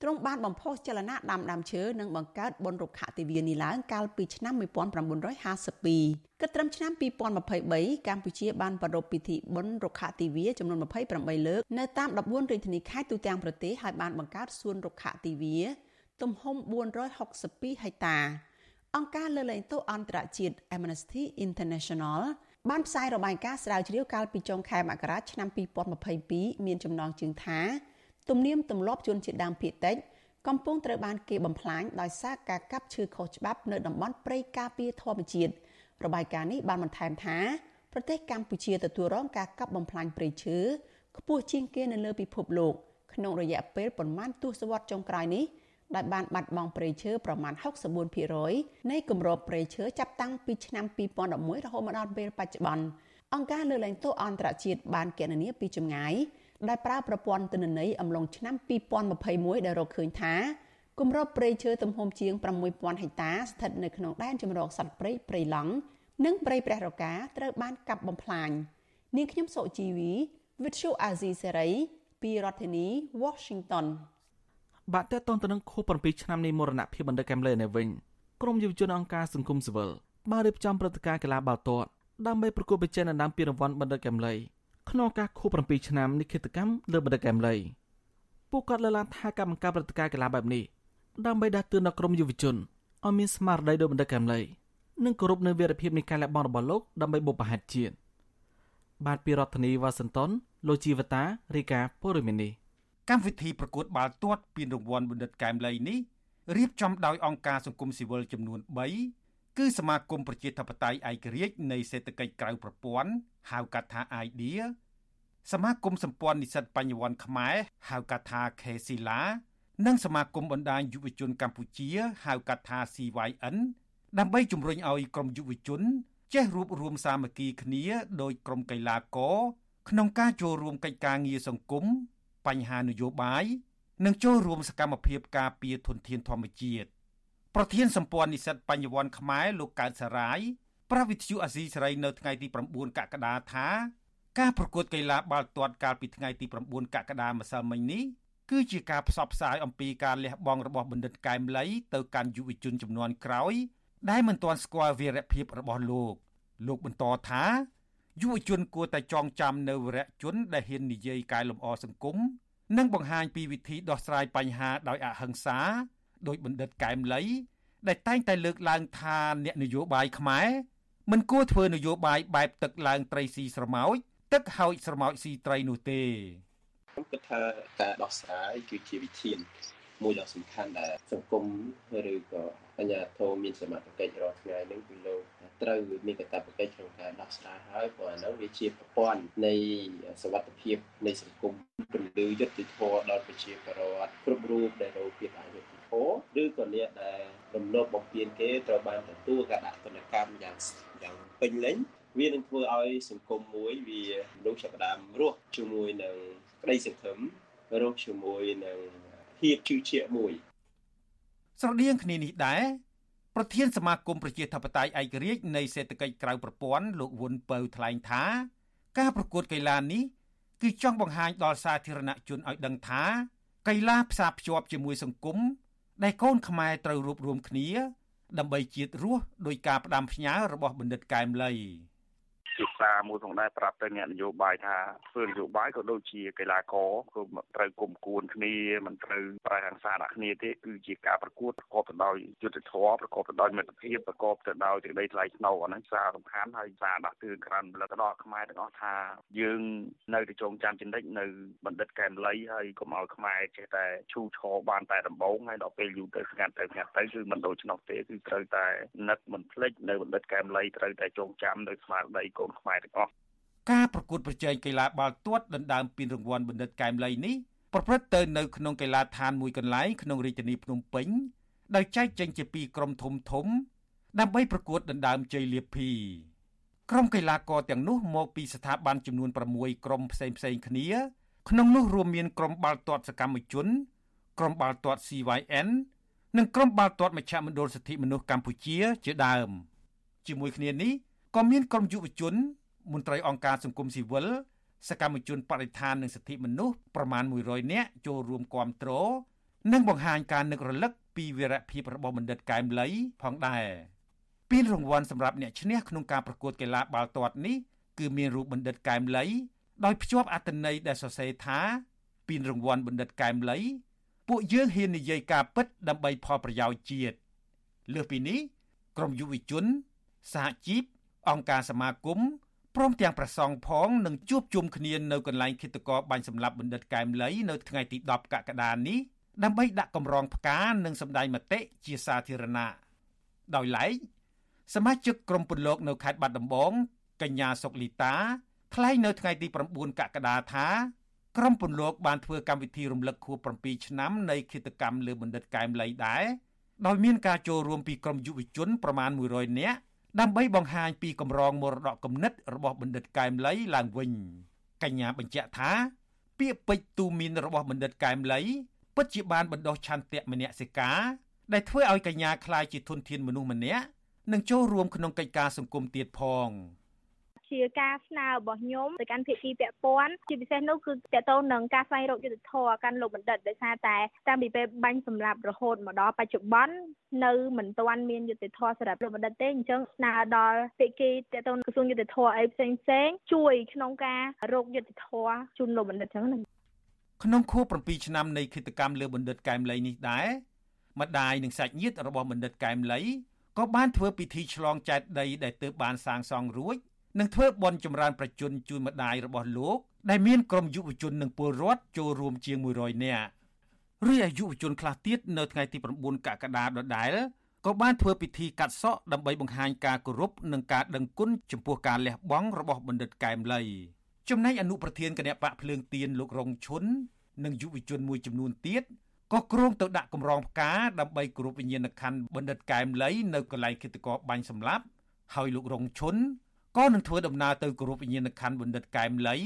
ទ្រង់បានបំផុសចលនាដាំដើមឈើនិងបង្កើតបុណ្យរុក្ខទិវានេះឡើងកាលពីឆ្នាំ1952គិតត្រឹមឆ្នាំ2023កម្ពុជាបានប្រារព្ធពិធីបុណ្យរុក្ខទិវាចំនួន28លើកនៅតាម14រាជធានីខេត្តទូទាំងប្រទេសហើយបានបង្កើតសួនរុក្ខទិវា ទំហំ462ហិកតា អង្គការលើលែងទោសអន្តរជាតិ Amnesty International បានផ្សាយរបាយការណ៍ស្រាវជ្រាវកាលពីចុងខែមករាឆ្នាំ2022មានចំណងជើងថាទំនៀមទម្លាប់ជនជាតិដើមភាគតិចកំពុងត្រូវបានគេបំផ្លាញដោយសារការកាប់ឈើខុសច្បាប់នៅតំបន់ព្រៃការពារធម្មជាតិរបាយការណ៍នេះបានបន្ថែមថាប្រទេសកម្ពុជាទទួលរងការកាប់បំផ្លាញព្រៃឈើខ្ពស់ជាងគេនៅលើពិភពលោកក្នុងរយៈពេលប្រមាណទសវត្សរ៍ចុងក្រោយនេះ ដែលបានបាត់បង់ព្រៃឈើប្រមាណ64%នៃគម្របព្រៃឈើចាប់តាំងពីឆ្នាំ2011រហូតមកដល់ពេលបច្ចុប្បន្នអង្គការលើកលែងទោសអន្តរជាតិបានគណនាពីចម្ងាយដែលប្រើប្រព័ន្ធទិន្នន័យអំឡុងឆ្នាំ2021ដែលរកឃើញថាគម្របព្រៃឈើទំហំជាង6000ហិកតាស្ថិតនៅក្នុងដែនជម្រកសត្វព្រៃព្រៃឡង់និងព្រៃព្រះរកាត្រូវបានកាប់បំផ្លាញនាងខ្ញុំសុជីវី Vithu Azizi Serai ពីរដ្ឋធានី Washington បាទតើតនទៅនឹងខួប7ឆ្នាំនៃមរណភាពបណ្ឌិតកែមលីនេះវិញក្រមយុវជនអង្គការសង្គមស៊ីវិលបានរៀបចំព្រឹត្តិការណ៍កីឡាបាល់ទាត់ដើម្បីប្រគល់ប្រជែងដណ្ដើមពានរង្វាន់បណ្ឌិតកែមលីក្នុងការខួប7ឆ្នាំនៃគិតកម្មលើបណ្ឌិតកែមលីពួកគាត់លើកឡើងថាការបង្កើតព្រឹត្តិការណ៍កីឡាបែបនេះដើម្បីដាស់តឿនដល់ក្រមយុវជនឲ្យមានស្មារតីដូចបណ្ឌិតកែមលីនិងគោរពនៅវីរភាពនៃការលះបង់របស់លោកដើម្បីបុព្វហេតុជាតិបាទពីរដ្ឋធានីវ៉ាស៊ីនតោនលោកជីវតារីកាព័រមីនី កម្មវិធីប្រកួតបាល់ទាត់ពានរង្វាន់បណ្ឌិតកែមលីនេះរៀបចំដោយអង្គការសង្គមស៊ីវិលចំនួន3គឺសមាគមប្រជាធិបតេយ្យឯករាជ្យនៃសេដ្ឋកិច្ចក្រៅប្រព័ន្ធហៅកាត់ថា IDEA សមាគមសម្ព័ន្ធនិស្សិតបញ្ញវន្តខ្មែរហៅកាត់ថា KSILA និងសមាគមបណ្ដាញយុវជនកម្ពុជាហៅកាត់ថា CYN ដើម្បីជំរុញឲ្យក្រុមយុវជន ចេះរួបរวมសាមគ្គីគ្នាដោយក្រុមកីឡាករក្នុងការចូលរួមកិច្ចការងារសង្គម បញ្ហានយោបាយនិងចូលរួមសកម្មភាពការពារធនធានធម្មជាតិប្រធានសម្ព័ន្ធនិស្សិតបញ្ញវន្តខ្មែរលោកកើតសារាយប្រាវិទ្យុអាស៊ីសេរីនៅថ្ងៃទី9កក្កដាថាការប្រកួតកីឡាបាល់ទាត់កាលពីថ្ងៃទី9កក្កដាម្សិលមិញនេះគឺជាការផ្សព្វផ្សាយអំពីការលះបង់របស់បណ្ឌិតកែមលីទៅកាន់យុវជនចំនួនក្រោយដែលមិនទាន់ស្គាល់វីរភាពរបស់លោក លោកបន្តថា យុវជនគួរតែចងចាំនៅវីរៈជនដែលហ៊ាននិយាយកែលម្អសង្គមនិងបង្ហាញពីវិធីដោះស្រាយបញ្ហាដោយអហិង្សាដោយបណ្ឌិតកែមលី ដែលតែងតែលើកឡើងថាអ្នកនយោបាយខ្មែរមិនគួរធ្វើនយោបាយបែបទឹកឡើងត្រីស៊ីស្រមោចទឹកហោចស្រមោចស៊ីត្រីនោះទេខ្ញុំគិតថាការដោះស្រាយគឺជាវិធានមួយដ៏សំខាន់ដែលសង្គមឬក៏អាជ្ញាធរមានសមត្ថកិច្ចរាល់ថ្ងៃនេះគឺលោក ត្រូវមានកាតព្វកិច្ចក្នុងការដោះស្រាយហើយព្រោះអានោះវាជាប្រព័ន្ធនៃសវត្ថភាពនៃសង្គមពន្លឺយុត្តិធម៌ដល់ប្រជាពលរដ្ឋគ្រប់រូបដែលរងភាពអយុត្តិធម៌ឬក៏អ្នកដែលរំលោភបំពានគេត្រូវបានទទួលការដាក់ទណ្ឌកម្មយ៉ាងយ៉ាងពេញលេញវានឹងធ្វើឲ្យសង្គមមួយវាមនុស្សចាប់ផ្ដើមរស់ជាមួយនឹងក្តីសង្ឃឹមរស់ជាមួយនឹងភាពជឿជាក់មួយស្រដៀងគ្នានេះដែរ ប្រធានសមាគមប្រជាធិបតេយ្យឯករាជ្យនៃសេដ្ឋកិច្ចក្រៅប្រព័ន្ធលោកវុនពៅថ្លែងថា ការប្រកួតកីឡានេះគឺចង់បង្ហាញដល់សាធារណជនឲ្យដឹងថា កីឡាផ្សារភ្ជាប់ជាមួយសង្គមដែលកូនខ្មែរត្រូវរួបរวมគ្នា ដើម្បីជាតិរស់ដោយការផ្ដាំផ្ញើរបស់បណ្ឌិតកែមលី។ជា សារមួយផងដែរប្រាប់ទៅអ្នកនយោបាយថាធ្វើនយោបាយក៏ដូចជាកីឡាករគឺត្រូវគុំគួនគ្នាមិនត្រូវប្រែហង្សាដាក់គ្នាទេគឺជាការប្រកួតប្រកបទៅដោយយុទ្ធធម៌ប្រកបទៅដោយមិត្តភាពប្រកបទៅដោយសេចក្តីថ្លៃថ្នូរអាហ្នឹងសារសំខាន់ហើយសារដាក់ទឿនក្រាន់ផលិតដល់ខ្មែរទាំងអស់ថាយើងនៅតែចងចាំចំណិចនៅបណ្ឌិតកែមលីហើយកុំឲ្យខ្មែរចេះតែឈូឆរបានតែដំបងហើយដល់ពេលយូរទៅស្ងាត់ទៅស្ងាត់ទៅគឺមិនដូចឆ្នោះទេគឺត្រូវតែនឹកមិនភ្លេចនៅបណ្ឌិតកែមលីត្រូវតែចងចាំនៅស្មារតីកូនខ្មែរទាំងអស់ការប្រកួតប្រជែងកីឡាបាល់ទាត់ដណ្ដើមពានរង្វាន់បណ្ឌិតកែមលីនេះប្រព្រឹត្តទៅនៅក្នុងកីឡាដ្ឋានមួយកន្លែងក្នុងរាជធានីភ្នំពេញដោយចែកចេញជាពីរក្រុមធំធំ ដើម្បីប្រកួតដណ្ដើមជ័យលាភីក្រុមកីឡាករទាំងនោះមកពីស្ថាប័នចំនួន6ក្រុមផ្សេងផ្សេងគ្នា ក្នុងនោះរួមមានក្រុមបាល់ទាត់សកម្មជន ក្រុមបាល់ទាត់ CYN និងក្រុមបាល់ទាត់មជ្ឈមណ្ឌលសិទ្ធិមនុស្សកម្ពុជាជាដើម ជាមួយគ្នានេះក៏មានក្រុមយុវជន មន្ត្រីអង្គការសង្គមស៊ីវិលសកម្មជនបរិស្ថាននិងសិទ្ធិមនុស្សប្រមាណ100នាក់ចូលរួមគាំទ្រនិងបង្ហាញការនឹករលឹកពីវីរភាពរបស់បណ្ឌិតកែមលីផងដែរពានរង្វាន់សម្រាប់អ្នកឈ្នះក្នុងការប្រកួតកីឡាបាល់ទាត់នេះគឺមានរូបបណ្ឌិតកែមលីដោយភ្ជាប់អត្ថន័យដែលសរសេរថាពានរង្វាន់បណ្ឌិតកែមលីពួកយើងហ៊ាននិយាយការពិតដើម្បីផលប្រយោជន៍ជាតិលើសពីនេះក្រមយុវជនសហជីពអង្គការសមាគម ព្រមទាំងប្រសង់ផងនឹងជួបជុំគ្នានៅកន្លែងឃាតករបាញ់សម្លាប់បណ្ឌិតកែមលីនៅថ្ងៃទី10កក្កដានេះដើម្បីដាក់កម្រងផ្កានិងសម្ដែងមតិជាសាធារណៈដោយឡែកសមាជិកក្រុមពលលោកនៅខេត្តបាត់ដំបងកញ្ញាសុកលីតាថ្លែងនៅថ្ងៃទី9កក្កដាថាក្រុមពលលោកបានធ្វើកម្មវិធីរំលឹកខួប7ឆ្នាំនៃគិតកម្មលើបណ្ឌិតកែមលីដែរដោយមានការចូលរួមពីក្រុមយុវជនប្រមាណ100នាក់ ដើម្បីបង្ហាញពីកម្រងមរតកគំនិតរបស់បណ្ឌិតកែមលីឡើងវិញកញ្ញាបញ្ជាក់ថា ពាក្យពេចន៍ទូមានរបស់បណ្ឌិតកែមលីពិតជាបានបណ្ដោះឆន្ទៈមនសិការដែលធ្វើឲ្យកញ្ញាក្លាយជាធនធានមនុស្សម្នាក់និងចូលរួមក្នុងកិច្ចការសង្គមទៀតផង ជាការស្នើរបស់ខ្ញុំទៅកាន់ភាគីពាក់ព័ន្ធជាពិសេសនោះគឺតកតងនឹងការស្វែងរកយុត្តិធម៌កាន់លោកបណ្ឌិតដោយសារតែតាំងពីពេលបាញ់សម្លាប់រហូតមកដល់បច្ចុប្បន្ននៅមិនទាន់មានយុត្តិធម៌សម្រាប់លោកបណ្ឌិតទេអញ្ចឹងស្នើដល់ភាគីតកតងក្រសួងយុត្តិធម៌អីផ្សេងផ្សេងជួយក្នុងការរកយុត្តិធម៌ជូនលោកបណ្ឌិតអញ្ចឹងណាក្នុងខួប7ឆ្នាំនៃគិតកម្មលើបណ្ឌិតកែមលីនេះដែរម្ដាយនិងសាច់ញាតិរបស់បណ្ឌិតកែមលីក៏បានធ្វើពិធីឆ្លងចែកដីដែលទើបបានសាងសង់រួច និងធ្វើបន់ចម្រើនប្រជជនជូនម្ដាយរបស់លោកដែលមានក្រុមយុវជននិងពលរដ្ឋចូលរួមជាង100នាក់រីឯយុវជនខ្លះទៀតនៅថ្ងៃទី9កក្កដាដដែលក៏បានធ្វើពិធីកាត់សក់ដើម្បីបង្ហាញការគោរពនិងការដឹងគុណចំពោះការលះបង់របស់បណ្ឌិតកែមលីចំណែកអនុប្រធានគណៈបកភ្លើងទៀនលោករងឈុននិងយុវជនមួយចំនួនទៀតក៏គ្រងទៅដាក់កម្រងផ្កាដើម្បីគោរពវិញ្ញាណក្ខន្ធបណ្ឌិតកែមលីនៅកន្លែងគិតកោបាញ់សម្លាប់ហើយលោករងឈុន ក៏នឹងធ្វើដំណើរទៅគោរពវិញ្ញាណក្ខន្ធបណ្ឌិតកែមលី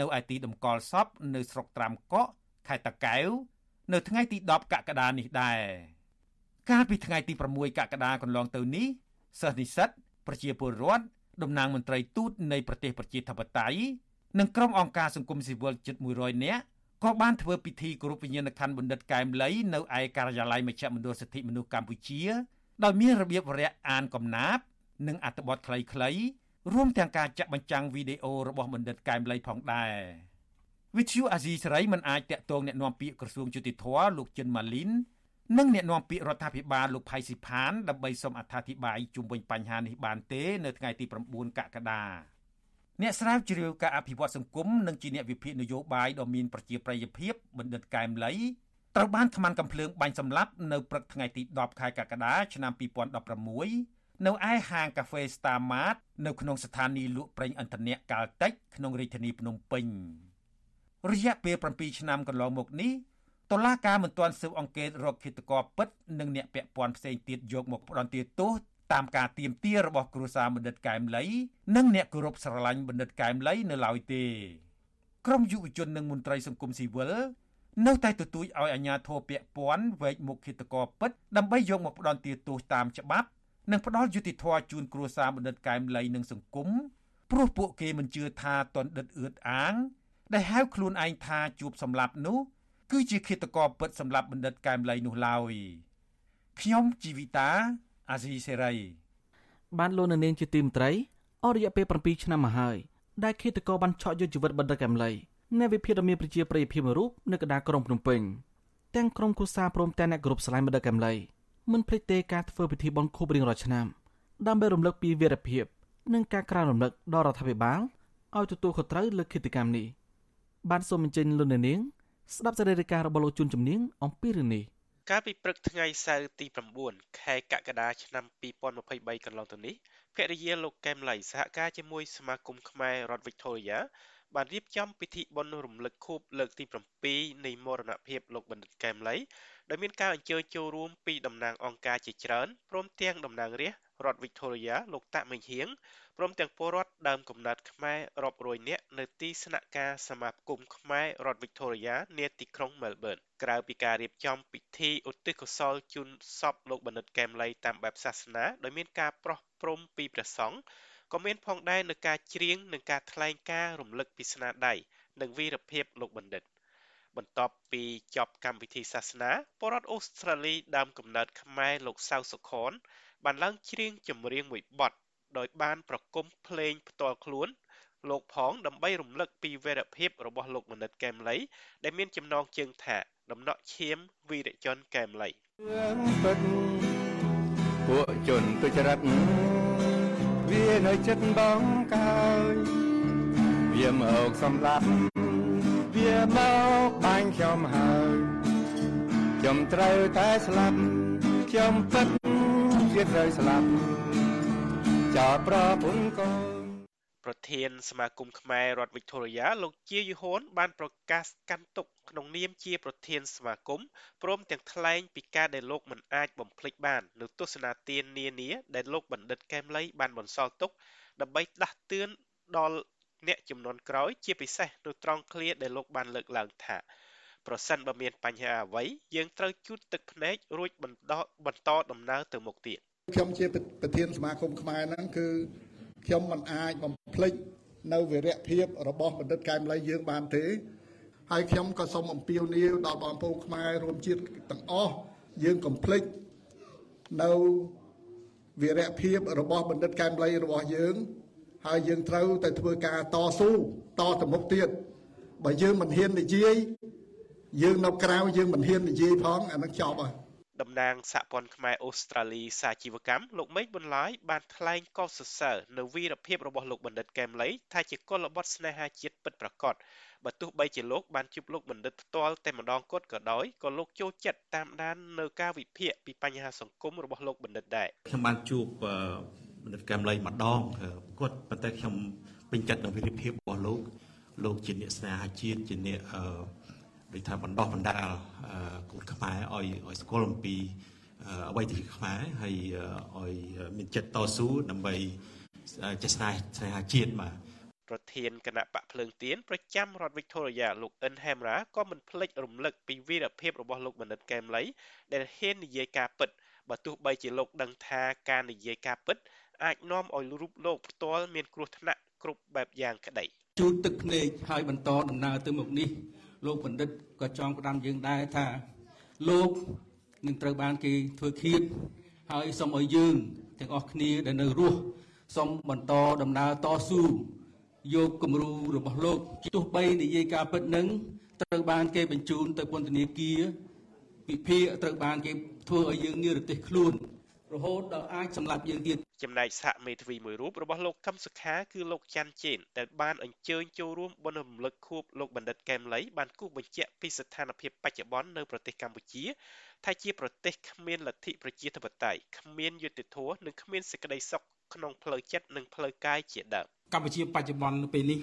នៅឯទីតម្កល់សពនៅស្រុកត្រាំកក់ខេត្តតាកែវនៅថ្ងៃទី10កក្កដានេះដែរកាលពីថ្ងៃទី6កក្កដាកន្លងទៅនេះសិស្សនិស្សិតប្រជាពលរដ្ឋតំណាងមន្ត្រីទូតនៃប្រទេសប្រជាធិបតេយ្យនិងក្រុមអង្គការសង្គមស៊ីវិលជិត100នាក់ក៏បានធ្វើពិធីគោរពវិញ្ញាណក្ខន្ធបណ្ឌិតកែមលីនៅឯការិយាល័យមជ្ឈមណ្ឌលសិទ្ធិមនុស្សកម្ពុជា ដោយមានរបៀបវរៈអានកំណាព្យនិងអត្ថបទខ្លីៗ រួមទាំងការចាក់បញ្ចាំងវីដេអូរបស់បណ្ឌិតកែមលីផងដែរវិទ្យុអាស៊ីសេរីមិនអាចតាក់ទងអ្នកណែនាំពាក្យក្រសួងយុតិធធលោកចិនម៉ាលីននិងអ្នកណែនាំពាក្យរដ្ឋាភិបាលលោកផៃស៊ីផានដើម្បីសូមអត្ថាធិប្បាយជុំវិញបញ្ហានេះបានទេនៅថ្ងៃទី9កក្កដាអ្នកស្រាវជ្រាវការអភិវឌ្ឍសង្គមនិងជាអ្នកវិភាគនយោបាយដ៏មានប្រជាប្រិយភាពបណ្ឌិតកែមលីត្រូវបានថ្មងកំភ្លើងបាញ់សម្លាប់នៅព្រឹកថ្ងៃទី10ខែកក្កដាឆ្នាំ2016 នៅឯហាងកាហ្វេ Star Mart នៅក្នុងស្ថានីយ៍លក់ប្រេងឥន្ធនៈកាល់តិចក្នុងរាជធានីភ្នំពេញរយៈពេល7ឆ្នាំកន្លងមកនេះតុលាការមិនទាន់ស៊ើបអង្កេតរកឃាតករពិតនិងអ្នកពាក់ព័ន្ធផ្សេងទៀតយកមកផ្ដន្ទាទោសតាមការទៀមទារបស់គ្រួសារបណ្ឌិតកែមលី និងអ្នកគោរពស្រឡាញ់បណ្ឌិតកែមលីនៅឡើយទេក្រមយុវជននិងមន្ត្រីសង្គមស៊ីវិលនៅតែទទូចឲ្យអាជ្ញាធរពាក់ព័ន្ធវែកមុខឃាតករពិតដើម្បីយកមកផ្ដន្ទាទោសតាមច្បាប់ និងផ្ដល់យុតិធធជូនគ្រួសារបណ្ឌិតកែមលីនិងសង្គមព្រោះពួកគេមិនជឿថាតនដិតអឿតអាង ដែលហៅខ្លួនឯងថាជួបសម្លាប់នោះ គឺជាឃាតករពិតសម្រាប់បណ្ឌិតកែមលីនោះឡើយខ្ញុំជីវិតាអាស៊ីសេរីបានលោកនៅនាងជាទីមត្រីអស់រយៈពេល7ឆ្នាំមកហើយដែលឃាតករបានឆក់យកជីវិតបណ្ឌិតកែមលីនៅវិភាគដ៏មានប្រជាប្រិយភាពមួយរូបនៅកណ្ដាលក្រុងភ្នំពេញទាំងក្រុមគូសាព្រមទាំងអ្នកគ្រប់ស្រឡាញ់បណ្ឌិតកែមលី មិនភ្លេចទេការធ្វើពិធីបុណ្យខួបរៀងរាល់ឆ្នាំដើម្បីរំលឹកពីវីរភាព និងការក្រើនរំលឹកដល់រដ្ឋាភិបាលឲ្យទទួលខុសត្រូវលើគិតកម្មនេះបានសូមអញ្ជើញលោកនាង ស្ដាប់សេចក្តីរាយការណ៍របស់លោកជុនជំនាញអំពីរឿងនេះកាលពីព្រឹកថ្ងៃសៅរ៍ទី9ខែកក្កដាឆ្នាំ2023កន្លងទៅនេះភរិយាលោកកែមលៃសហការជាមួយសមាគមខ្មែររដ្ឋវិកតូរីយ៉ា បានរៀបចំពិធីបុណ្យរំលឹកខួបលើកទី7នៃមរណភាពលោកបណ្ឌិតកែមលីដោយមានការអញ្ជើញចូលរួមពីតំណាងអង្គការជាច្រើនព្រមទាំងតំណាងរាស្ត្ររដ្ឋ Victoria លោកតាក់មិញហៀងព្រមទាំងពលរដ្ឋដើមកំណើតខ្មែររាប់រយនាក់នៅទីស្នាក់ការសមាគមខ្មែររដ្ឋ Victoria នាទីក្រុង Melbourne ក្រៅពីការរៀបចំពិធីឧទ្ទិសកុសលជូនសពលោកបណ្ឌិតកែមលីតាមបែបសាសនាដោយមានការប្រោះព្រំពីព្រះសង្ឃ ក៏មានផងដែរនៅការច្រៀងនិងការថ្លែងការរំលឹកពីស្នាដៃនិងវីរភាពលោកបណ្ឌិតបន្ទាប់ពីចប់កម្មវិធីសាសនាពលរដ្ឋអូស្ត្រាលីដើមកំណើតខ្មែរលោកសៅសុខនបានឡើងច្រៀងចម្រៀងមួយបទដោយបានប្រគំភ្លេងផ្ទាល់ខ្លួនលោកផងដើម្បីរំលឹកពីវីរភាពរបស់លោកមនិតកែមលីដែលមានចំណងជើងថាដំណក់ឈាមវីរជនកែមលីរឿងពិតពួកជនទុច្ចរិត វានៅចិត្តបងកើយវាមកសម្លាប់វាមកបាញ់ខ្ញុំហើយខ្ញុំត្រូវតែស្លាប់ខ្ញុំពិតជាត្រូវស្លាប់ចោលប្រពន្ធកូន ប្រធានសមាគមខ្មែររដ្ឋវិកតូរីយ៉ាលោកជាយូហួនបានប្រកាសកាន់ទុកក្នុងនាមជាប្រធានសមាគមព្រមទាំងថ្លែងពីការដែលលោកមិនអាចបំភ្លេចបាននូវទស្សនាទាននានាដែលលោកបណ្ឌិតកែមលីបានបន្សល់ទុកដើម្បីដាស់តឿនដល់អ្នកចំនួនក្រោយជាពិសេសនៅត្រង់ឃ្លាដែលលោកបានលើកឡើងថាប្រសិនបើមានបញ្ហាអ្វីយើងត្រូវជូតទឹកភ្នែករួចបន្តបន្តដំណើរទៅមុខទៀតខ្ញុំជាប្រធានសមាគមខ្មែរហ្នឹងគឺ ខ្ញុំមិនអាចបំភ្លេចនៅវីរៈភាពរបស់បណ្ឌិតកែមលីយើងបានទេហើយខ្ញុំក៏សូមអំពាវនាវដល់បងប្អូនខ្មែររួមជាតិទាំងអស់យើងកុំភ្លេចនៅវីរៈភាពរបស់បណ្ឌិតកែមលីរបស់យើង ហើយយើងត្រូវតែធ្វើការតស៊ូតទៅមុខទៀតបើយើងមិនហ៊ាននិយាយយើងនៅក្រៅយើងមិនហ៊ាននិយាយផងអានឹងចប់ហើយ តំណាងសហព័ន្ធខ្មែរអូស្ត្រាលីសាជីវកម្មលោកមេឃប៊ុនឡាយបានថ្លែងកោតសរសើរនៅវីរភាពរបស់លោកបណ្ឌិតកែមលីថាជាកុលបុត្រស្នេហាជាតិពិតប្រាកដបើទោះបីជាលោកបានជួបលោកបណ្ឌិតផ្ទាល់តែម្ដងគត់ក៏ដោយក៏លោកចូលចិត្តតាមដាននៅការវិភាគពីបញ្ហាសង្គមរបស់លោកបណ្ឌិតដែរខ្ញុំបានជួបបណ្ឌិតកែមលីម្ដងគាត់ប៉ុន្តែខ្ញុំពេញចិត្តនៅវីរភាពរបស់លោកលោកជាអ្នកស្នេហាជាតិជាអ្នកអឺ ដូចថាបណ្ដោះបណ្ដាលកូនខ្មែរឲ្យឲ្យស្គាល់អំពីអ្វីទីខ្មែរហើយឲ្យមានចិត្តតស៊ូដើម្បីចេះស្នេហ៍ស្នេហាជាតិបាទប្រធានគណៈបកភ្លើងទៀនប្រចាំរដ្ឋវិកតូរីយ៉ាលោកអិនហេមរ៉ាក៏មិនភ្លេចរំលឹកពីវីរភាពរបស់លោកបណ្ឌិតកែមលីដែលហ៊ាននិយាយការពិតបើទោះបីជាលោកដឹងថាការនិយាយការពិត អាចនាំឲ្យរូបលោកផ្ទាល់មានគ្រោះថ្នាក់គ្រប់បែបយ៉ាងក្តីជូតទឹកភ្នែកហើយបន្តដំណើរទៅមុខនេះ លោកបណ្ឌិតក៏ចង់ផ្ដាំយើងដែរថាលោកនឹងត្រូវបានគេធ្វើឃាតហើយសូមឲ្យយើងទាំងអស់គ្នាដែលនៅរស់សូមបន្តដំណើរតស៊ូយកគំរូរបស់លោកទោះបីនិយាយការពិតនឹងត្រូវបានគេបញ្ជូនទៅពន្ធនាគារវិភាគត្រូវបានគេធ្វើឲ្យយើងងាយរទេសខ្លួន រហូតដល់អាចសម្លាប់យើងទៀតចំណែកសហមេធាវីមួយរូបរបស់លោកកឹមសុខាគឺលោកច័ន្ទជេនដែលបានអញ្ជើញចូលរួមបុណ្យរំលឹកខួបលោកបណ្ឌិតកែមលីបានគូសបញ្ជាក់ពីស្ថានភាពបច្ចុប្បន្ននៅប្រទេសកម្ពុជាថាជាប្រទេសគ្មានលទ្ធិប្រជាធិបតេយ្យគ្មានយុត្តិធម៌និងគ្មានសេចក្តីសុខក្នុងផ្លូវចិត្តនិងផ្លូវកាយជាដើមកម្ពុជាបច្ចុប្បន្ននៅពេលនេះ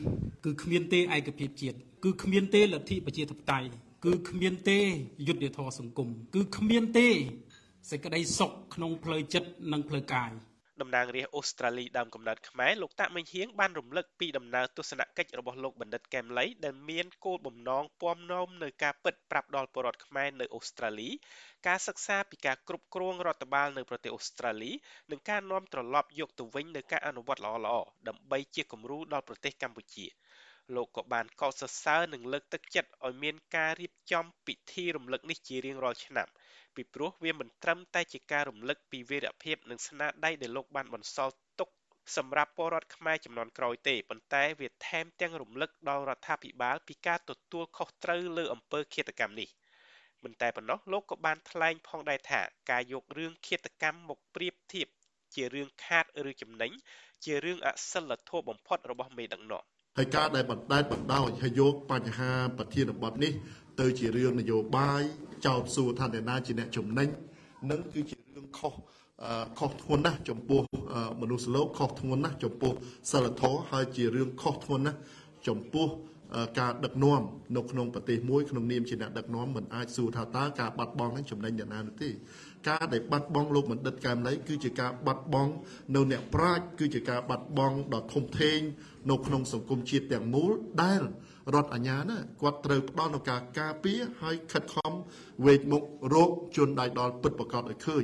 គឺគ្មានទេឯកភាពជាតិគឺគ្មានទេលទ្ធិប្រជាធិបតេយ្យគឺគ្មានទេយុត្តិធម៌សង្គមគឺគ្មានទេ សេចក្តីសុខក្នុងផ្លូវចិត្តនិងផ្លូវកាយតំណាងរាស្ត្រអូស្ត្រាលីដើមកំណើតខ្មែរលោកតាក់មិញហៀងបានរំលឹកពីដំណើរទស្សនកិច្ចរបស់លោកបណ្ឌិតកែមលីដែលមានគោលបំណងពំនាំនៅការពិតប្រាប់ដល់ពលរដ្ឋខ្មែរនៅអូស្ត្រាលីការសិក្សាពីការគ្រប់គ្រងរដ្ឋបាលនៅប្រទេសអូស្ត្រាលីនិងការនាំត្រឡប់យកទៅវិញនៅការអនុវត្តល្អៗដើម្បីជាគំរូដល់ប្រទេសកម្ពុជាលោកក៏បានកោតសរសើរនិងលើកទឹកចិត្តឲ្យមានការរៀបចំពិធីរំលឹកនេះជារៀងរាល់ឆ្នាំ ពីព្រោះវាមិនត្រឹមតែជាការរំលឹកពីវីរភាពនិងស្នាដៃដែលលោកបានបន្សល់ទុកសម្រាប់ពលរដ្ឋខ្មែរចំនួនក្រោយទេប៉ុន្តែវាថែមទាំងរំលឹកដល់រដ្ឋាភិបាលពីការទទួលខុសត្រូវលើអំពើឃាតកម្មនេះមិនតែប៉ុណ្ណោះលោកក៏បានថ្លែងផងដែរថាការយករឿងឃាតកម្មមកប្រៀបធៀបជារឿងខាតឬចំណេញជារឿងអសិលធម៌បំផុតរបស់មេដឹកនាំ ហើយការដែលបណ្ដែតបណ្ដោយហើយយកបញ្ហាប្រធានបទនេះ ទៅជារឿងនយោបាយចោទសួរថាអ្នកណាជាអ្នកចំណេញនឹងគឺជារឿងខុសខុសធ្ងន់ណាស់ចំពោះមនុស្សលោកខុសធ្ងន់ណាស់ចំពោះសិលធម៌ហើយជារឿងខុសធ្ងន់ណាស់ចំពោះ ការដឹកនាំនៅក្នុងប្រទេសមួយក្នុងនាមជាអ្នកដឹកនាំមិនអាចសួរថាតើការបាត់បង់នឹងចំណេញអ្នកណានោះទេការដែលបាត់បង់លោកបណ្ឌិតកែមលីគឺជាការបាត់បង់នៅអ្នកប្រាជ្ញគឺជាការបាត់បង់ដ៏ធំធេងនៅក្នុងសង្គមជាតិទាំងមូលដែលរដ្ឋអាជ្ញាណាគាត់ត្រូវផ្ដល់នូវការការពារហើយខិតខំវេកមុខរោគជនដៃដល់ពិតប្រកបឲ្យឃើញ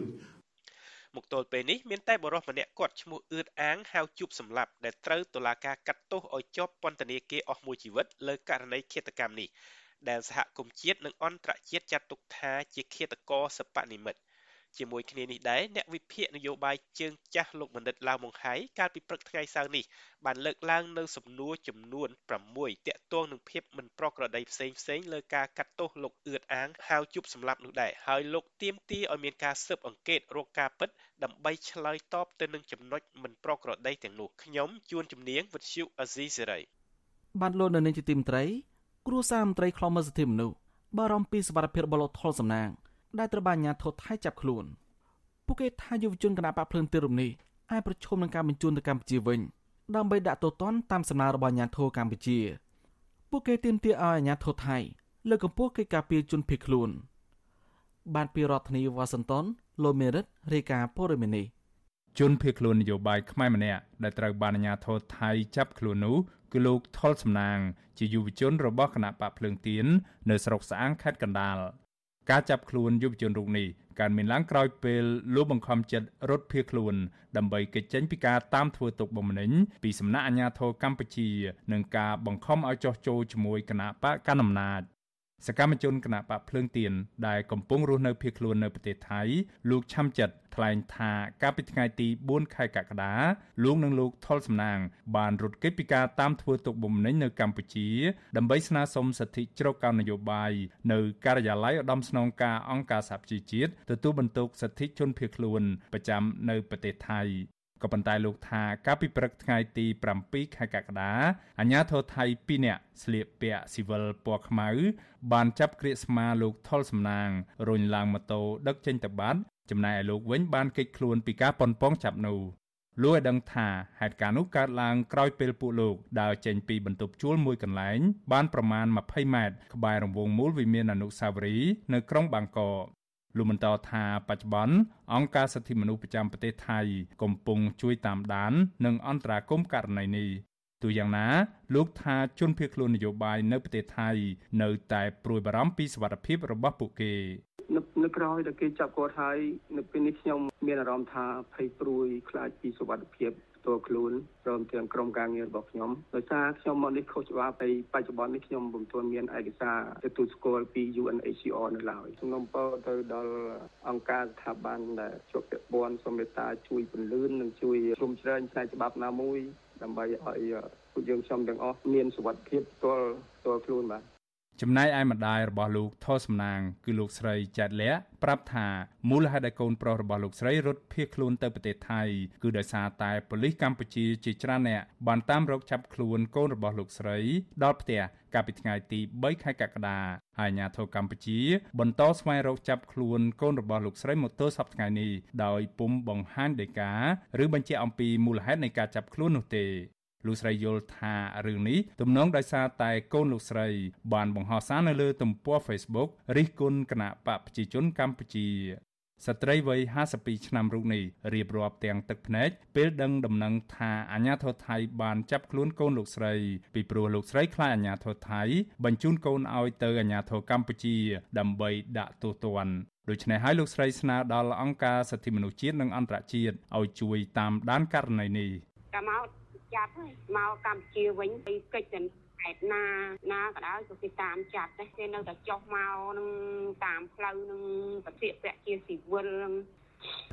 មកទល់ពេលនេះមានតែបរិសម្នាក់គាត់ឈ្មោះអឿតអាងហៅជួបសម្លាប់ដែលត្រូវតុលាការកាត់ទោសឲ្យជាប់ពន្ធនាគារអស់មួយជីវិតលើករណីឃាតកម្មនេះដែលសហគមន៍ជាតិនិងអន្តរជាតិចាត់ទុកថាជាឃាតករសពនិមិត្ត ជាមួយគ្នានេះដែរអ្នកវិភាគនយោបាយជើងចាស់លោកបណ្ឌិតឡាវម៉ុងហៃកាលពីព្រឹកថ្ងៃសៅរ៍នេះបានលើកឡើងនៅសំណួរចំនួន6តាក់ទងនឹងភាពមិនប្រក្រតីផ្សេងផ្សេងលើការកាត់ទោសលោកអឿតអាងហៅជប់សម្លាប់នោះដែរហើយលោកទៀមទីឲ្យមានការស៊ើបអង្កេតរកការពិតដើម្បីឆ្លើយតបទៅនឹងចំណុចមិនប្រក្រតីទាំងនោះខ្ញុំជួនជំនាញវិទ្យុអាស៊ីសេរីបានលោកនៅនាងជាទីមត្រីគ្រួសារមន្ត្រីខ្លំមើលសិទ្ធិមនុស្សបារម្ភពីសវត្ថិភាពរបស់លោកថុលសំណាង ដែលត្រូវបានអាជ្ញាធរថៃចាប់ខ្លួនពួកគេថាយុវជនគណៈបកភ្លើងទីរំនេះអាចប្រឈមនឹងការបញ្ជូនទៅកម្ពុជាវិញដើម្បីដាក់ទោសទណ្ឌតាមសំណើរបស់អាជ្ញាធរកម្ពុជាពួកគេទាមទារឲ្យអាជ្ញាធរថៃលើកកម្ពស់កិច្ចការពារជនភៀសខ្លួន បានពីរដ្ឋធានីវ៉ាស៊ីនតោនលោកមេរិតរាយការណ៍ព័ត៌មាននេះជនភៀសខ្លួននយោបាយខ្មែរម្នាក់ដែលត្រូវបានអាជ្ញាធរថៃចាប់ខ្លួននោះគឺលោកថុលសំណាង ជាយុវជនរបស់គណៈបកភ្លើងទៀននៅស្រុកស្អាងខេត្តកណ្ដាល ការចាប់ខ្លួនយុវជនរូបនេះកើតមានឡើងក្រោយពេលលោកបង្ខំចិត្តរត់ភៀសខ្លួន ដើម្បីគេចចេញពីការតាមធ្វើទុកបុកម្នេញពីសំណាក់អាជ្ញាធរកម្ពុជា និងការបង្ខំឲ្យចោះចូលជាមួយគណៈបកកណ្ដាលអំណាច សកម្មជនគណៈបកភ្លើងទៀនដែលកំពុងរស់នៅភៀសខ្លួននៅប្រទេសថៃលោកឆាំចិត្តថ្លែងថាកាលពីថ្ងៃទី4ខែកក្កដាលោកនិងលោកថុលសំណាង បានរត់គេចពីការតាមធ្វើទុកបុកម្នេញនៅកម្ពុជា ដើម្បីស្នើសុំសិទ្ធិជ្រកកោននយោបាយនៅការិយាល័យឧត្តមស្នងការអង្គការសហប្រជាជាតិទទួលបន្ទុកសិទ្ធិជនភៀសខ្លួនប្រចាំនៅប្រទេសថៃ ក៏ប៉ុន្តែលោកថាកាលពីព្រឹកថ្ងៃទី7ខែកក្កដាអាជ្ញាធរថៃ2នាក់ស្លៀកពាក់ស៊ីវិលពណ៌ខ្មៅបានចាប់ក្រៀកស្មាលោកថុលសំណាងរុញឡើងម៉ូតូដឹកចេញទៅបាត់ចំណែកឯលោកវិញបានគេចខ្លួនពីការប៉ុនប៉ងចាប់នោះលោកឲ្យដឹងថាហេតុការណ៍នោះកើតឡើងក្រោយពេលពួកលោកដើរចេញពីបន្ទប់ជួលមួយកន្លែងបានប្រមាណ20ម៉ែត្រក្បែររង្វង់មូលវិមានអនុស្សាវរីយ៍នៅក្រុងបាងកក លោកបន្តថាបច្ចុប្បន្នអង្គការសិទ្ធិមនុស្សប្រចាំប្រទេសថៃ កំពុងជួយតាមដាន និងអន្តរាគមន៍ករណីនេះទូយ៉ាងណា លោកថាជនភៀសខ្លួននយោបាយនៅប្រទេសថៃ នៅតែព្រួយបារម្ភពីសុវត្ថិភាពរបស់ពួកគេនៅនៅក្រោយដែលគេចាប់គាត់ហើយនៅពេលនេះខ្ញុំមានអារម្មណ៍ថាភ័យព្រួយខ្លាចពីសុវត្ថិភាពផ្ទា ល់ខ្លួនព្រមទាំងក្រុមការងាររបស់ខ្ញុំដោយសារខ្ញុំមកនេះខុសច្បាប់ហើយបច្ចុប្បន្ននេះខ្ញុំពុំទាន់មានឯកសារទទួលស្គាល់ពី UNHCR នៅឡើយខ្ញុំអំពើទៅដល់អង្គការស្ថាប័នដែលជាប់ពាក់ព័ន្ធសូមមេត្តាជួយពន្លឿននិងជួយជ្រោមជ្រែងផ្នែកច្បាប់ណាមួយដើម្បីឲ្យពួកយើងខ្ញុំទាំងអស់មានសុវត្ថិភាពផ្ទាល់ផ្ទាល់ខ្លួនបាទ ចំណែកឯម្ដាយរបស់លោកថោសំណាង គឺលោកស្រីចែតលះប្រាប់ថាមូលហេតុដែលកូនប្រុសរបស់លោកស្រីរត់ភៀសខ្លួនទៅប្រទេសថៃគឺដោយសារតែប៉ូលីសកម្ពុជាជាច្រើនអ្នកបានតាមរកចាប់ខ្លួនកូនរបស់លោកស្រី ដល់ផ្ទះកាលពីថ្ងៃទី3ខែកក្កដាហើយអាជ្ញាធរកម្ពុជា បន្តស្វែងរកចាប់ខ្លួនកូនរបស់លោកស្រីមកទល់សប្តាហ៍នេះដោយពុំបង្ហាញដីកាឬបញ្ជាក់អំពីមូលហេតុនៃការចាប់ខ្លួននោះទេ លោកស្រីយល់ថារឿងនេះទំនងដោយសារតែកូនលោកស្រី បានបង្ហោះសារនៅលើទំព័រ Facebook រិះគន់គណៈបកប្រជាជនកម្ពុជាស្ត្រីវ័យ52ឆ្នាំរូបនេះរៀបរាប់ទាំងទឹកភ្នែកពេលដឹងដំណឹងថាអាញាធរថៃបានចាប់ខ្លួនកូនលោកស្រីពីព្រោះលោកស្រីខ្លាចអាញាធរថៃបញ្ជូនកូនឲ្យទៅអាញាធរកម្ពុជា ដើម្បីដាក់ទោសទណ្ឌដូច្នេះហើយលោកស្រីស្នើដល់អង្គការសិទ្ធិមនុស្សជាតិនិងអន្តរជាតិឲ្យជួយតាមដានករណីនេះតាមមក ចាប់ហើយមកកម្ពុជាវិញពីកិច្ចទាំងខេត្តណាណាក៏ដោយក៏គេតាមចាប់ដែរគេនៅតែចុះមកនឹងតាមផ្លូវនឹងប្រតិពជាស៊ីវិលនឹង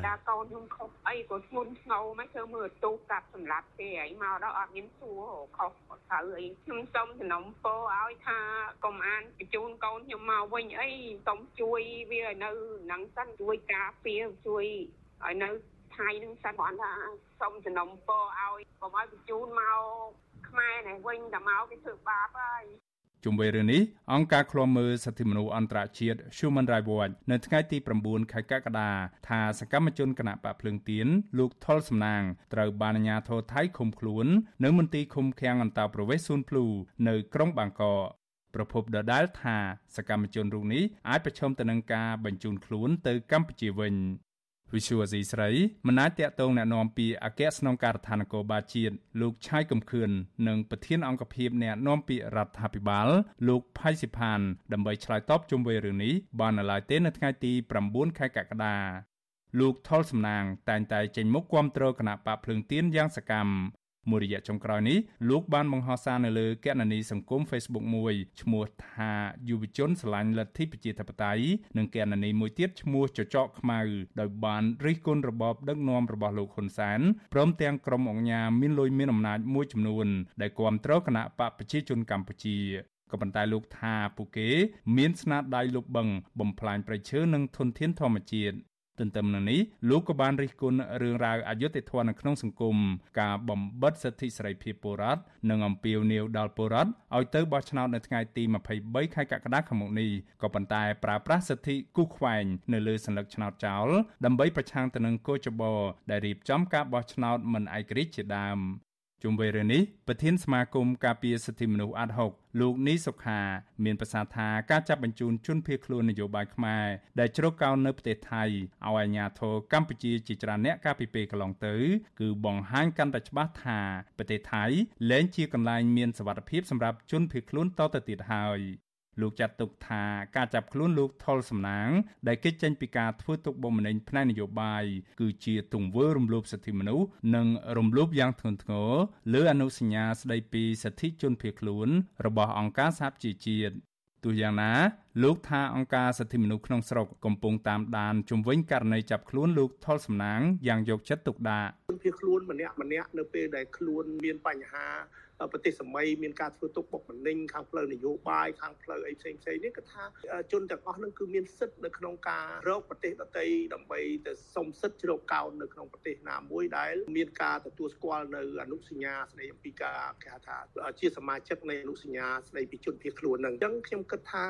តាកូនខ្ញុំខុសអីក៏ធ្ងន់ធ្ងរមកធ្វើមើលទូកាប់សម្លាប់ទេអីមកដល់អត់មានសួរខុសក៏ត្រូវអីខ្ញុំសូមសំណុំពរឲ្យថាកុំអានបញ្ជូនកូនខ្ញុំមកវិញអីសូមជួយវាឲ្យនៅនឹងសិនជួយការពារជួយឲ្យនៅ ថៃនឹងសិនគាត់ថាសូមសំណុំពរឲ្យកុំឲ្យបញ្ជូនមកខ្មែរនេះវិញតែមកគេធ្វើបាបហើយជុំវិញរឿងនេះអង្គការឃ្លាំមើលសិទ្ធិមនុស្សអន្តរជាតិ Human Rights Watch នៅថ្ងៃទី9ខែកក្កដាថាសកម្មជនគណៈបកភ្លើងទៀនលោកថុលសំណាងត្រូវបានអាជ្ញាធរថៃឃុំខ្លួន នៅមន្ទីរឃុំឃាំងអន្តោប្រវេសន៍សួនភ្លូនៅក្រុងបាងកកប្រពន្ធដដែលថាសកម្មជនរូបនេះអាចប្រឈមទៅនឹងការបញ្ជូនខ្លួនទៅកម្ពុជាវិញ វិសុវអាស៊ីស្រីមិនអាចតាក់ទងណែនាំពីអគ្គស្នងការដ្ឋាននគរបាលជាតិលោកឆៃកំខឿននិងប្រធានអង្គភិបអ្នកណែនាំពីរដ្ឋាភិបាលលោកផៃសិផានដើម្បីឆ្លើយតបជុំវិញរឿងនេះបាននៅឡើយទេនៅថ្ងៃទី9ខែកក្កដាលោកថុលសំណាងតែងតែចេញមុខគាំទ្រគណៈបកភ្លើងទៀនយ៉ាងសកម្ម មួយរយៈចុងក្រោយនេះលោកបានបង្ហោះសារនៅលើគណនីសង្គម Facebook មួយឈ្មោះថាយុវជនស្រឡាញ់លទ្ធិប្រជាធិបតេយ្យនិងគណនីមួយទៀតឈ្មោះចចកខ្មៅដោយបានរិះគន់របបដឹកនាំរបស់លោកហ៊ុនសែនព្រមទាំងក្រុមអង្គការមានលុយមានអំណាចមួយចំនួន ដែលគ្រប់គ្រងគណៈបកប្រជាជនកម្ពុជាក៏ប៉ុន្តែលោកថាពួកគេ មានស្នាដៃលុបបង្កបំផ្លាញប្រៃឈើនិងធនធានធម្មជាតិ ទន្ទឹមនឹងនេះលោកក៏បានរិះគន់រឿងរ៉ាវអយុត្តិធម៌នៅក្នុងសង្គមការបំបិតសិទ្ធិសេរីភាពពលរដ្ឋនិងអំពាវនាវដល់ពលរដ្ឋឲ្យទៅបោះឆ្នោតនៅថ្ងៃទី23ខែកក្កដាខាងមុខនេះក៏ប៉ុន្តែប្រើប្រាស់សិទ្ធិគូខ្វែងនៅលើសញ្ញាឆ្នោតចោលដើម្បីប្រឆាំងទៅនឹងគោចបដែលរៀបចំការបោះឆ្នោតមិនឯករាជ្យជាដើម ជុំវិញរឿងនេះប្រធានសមាគមការពារសិទ្ធិមនុស្សអាត់ហុកលោកនីសុខា មានប្រសាសន៍ថាការចាប់បញ្ជូនជនភៀសខ្លួននយោបាយខ្មែរដែលជ្រកកោននៅប្រទេសថៃឲ្យអាជ្ញាធរកម្ពុជាជាច្រើនអ្នកកាលពីពេលកន្លងទៅ គឺបង្ហាញកាន់តែច្បាស់ថាប្រទេសថៃលែងជាកន្លែងមានសវត្ថិភាពសម្រាប់ជនភៀសខ្លួនតទៅទៀតហើយ លោកចាត់ទុកថាការចាប់ខ្លួនលោកថុលសំណាង ដែលគេចេញពីការធ្វើទុកបុកម្នេញផ្នែកនយោបាយគឺជាទង្វើរំលោភសិទ្ធិមនុស្សនិងរំលោភយ៉ាងធ្ងន់ធ្ងរលើអនុសញ្ញាស្តីពីសិទ្ធិជនភៀសខ្លួន របស់អង្គការសហប្រជាជាតិទោះយ៉ាងណាលោកថាអង្គការសិទ្ធិមនុស្សក្នុងស្រុកកំពុងតាមដានជំវិញករណីចាប់ខ្លួនលោកថុលសំណាងយ៉ាងយកចិត្តទុកដាក់ជនភៀសខ្លួនម្នាក់ម្នាក់នៅពេលដែលខ្លួនមានបញ្ហា ប្រទេសសម័យមានការធ្វើទុកបុកម្នេញខាងផ្លូវនយោបាយខាងផ្លូវអីផ្សេងផ្សេងនេះគឺថាជនទាំងអស់នឹងគឺមានសិទ្ធិនៅក្នុងការរកប្រទេសដទៃដើម្បីទៅសុំសិទ្ធិជ្រកកោននៅក្នុងប្រទេសណាមួយដែលមានការទទួលស្គាល់នៅអនុសញ្ញាស្ដីអំពីការគេហៅថាជាសមាជិកនៃអនុសញ្ញាស្ដីពីជនភៀសខ្លួនហ្នឹងអញ្ចឹងខ្ញុំគិតថា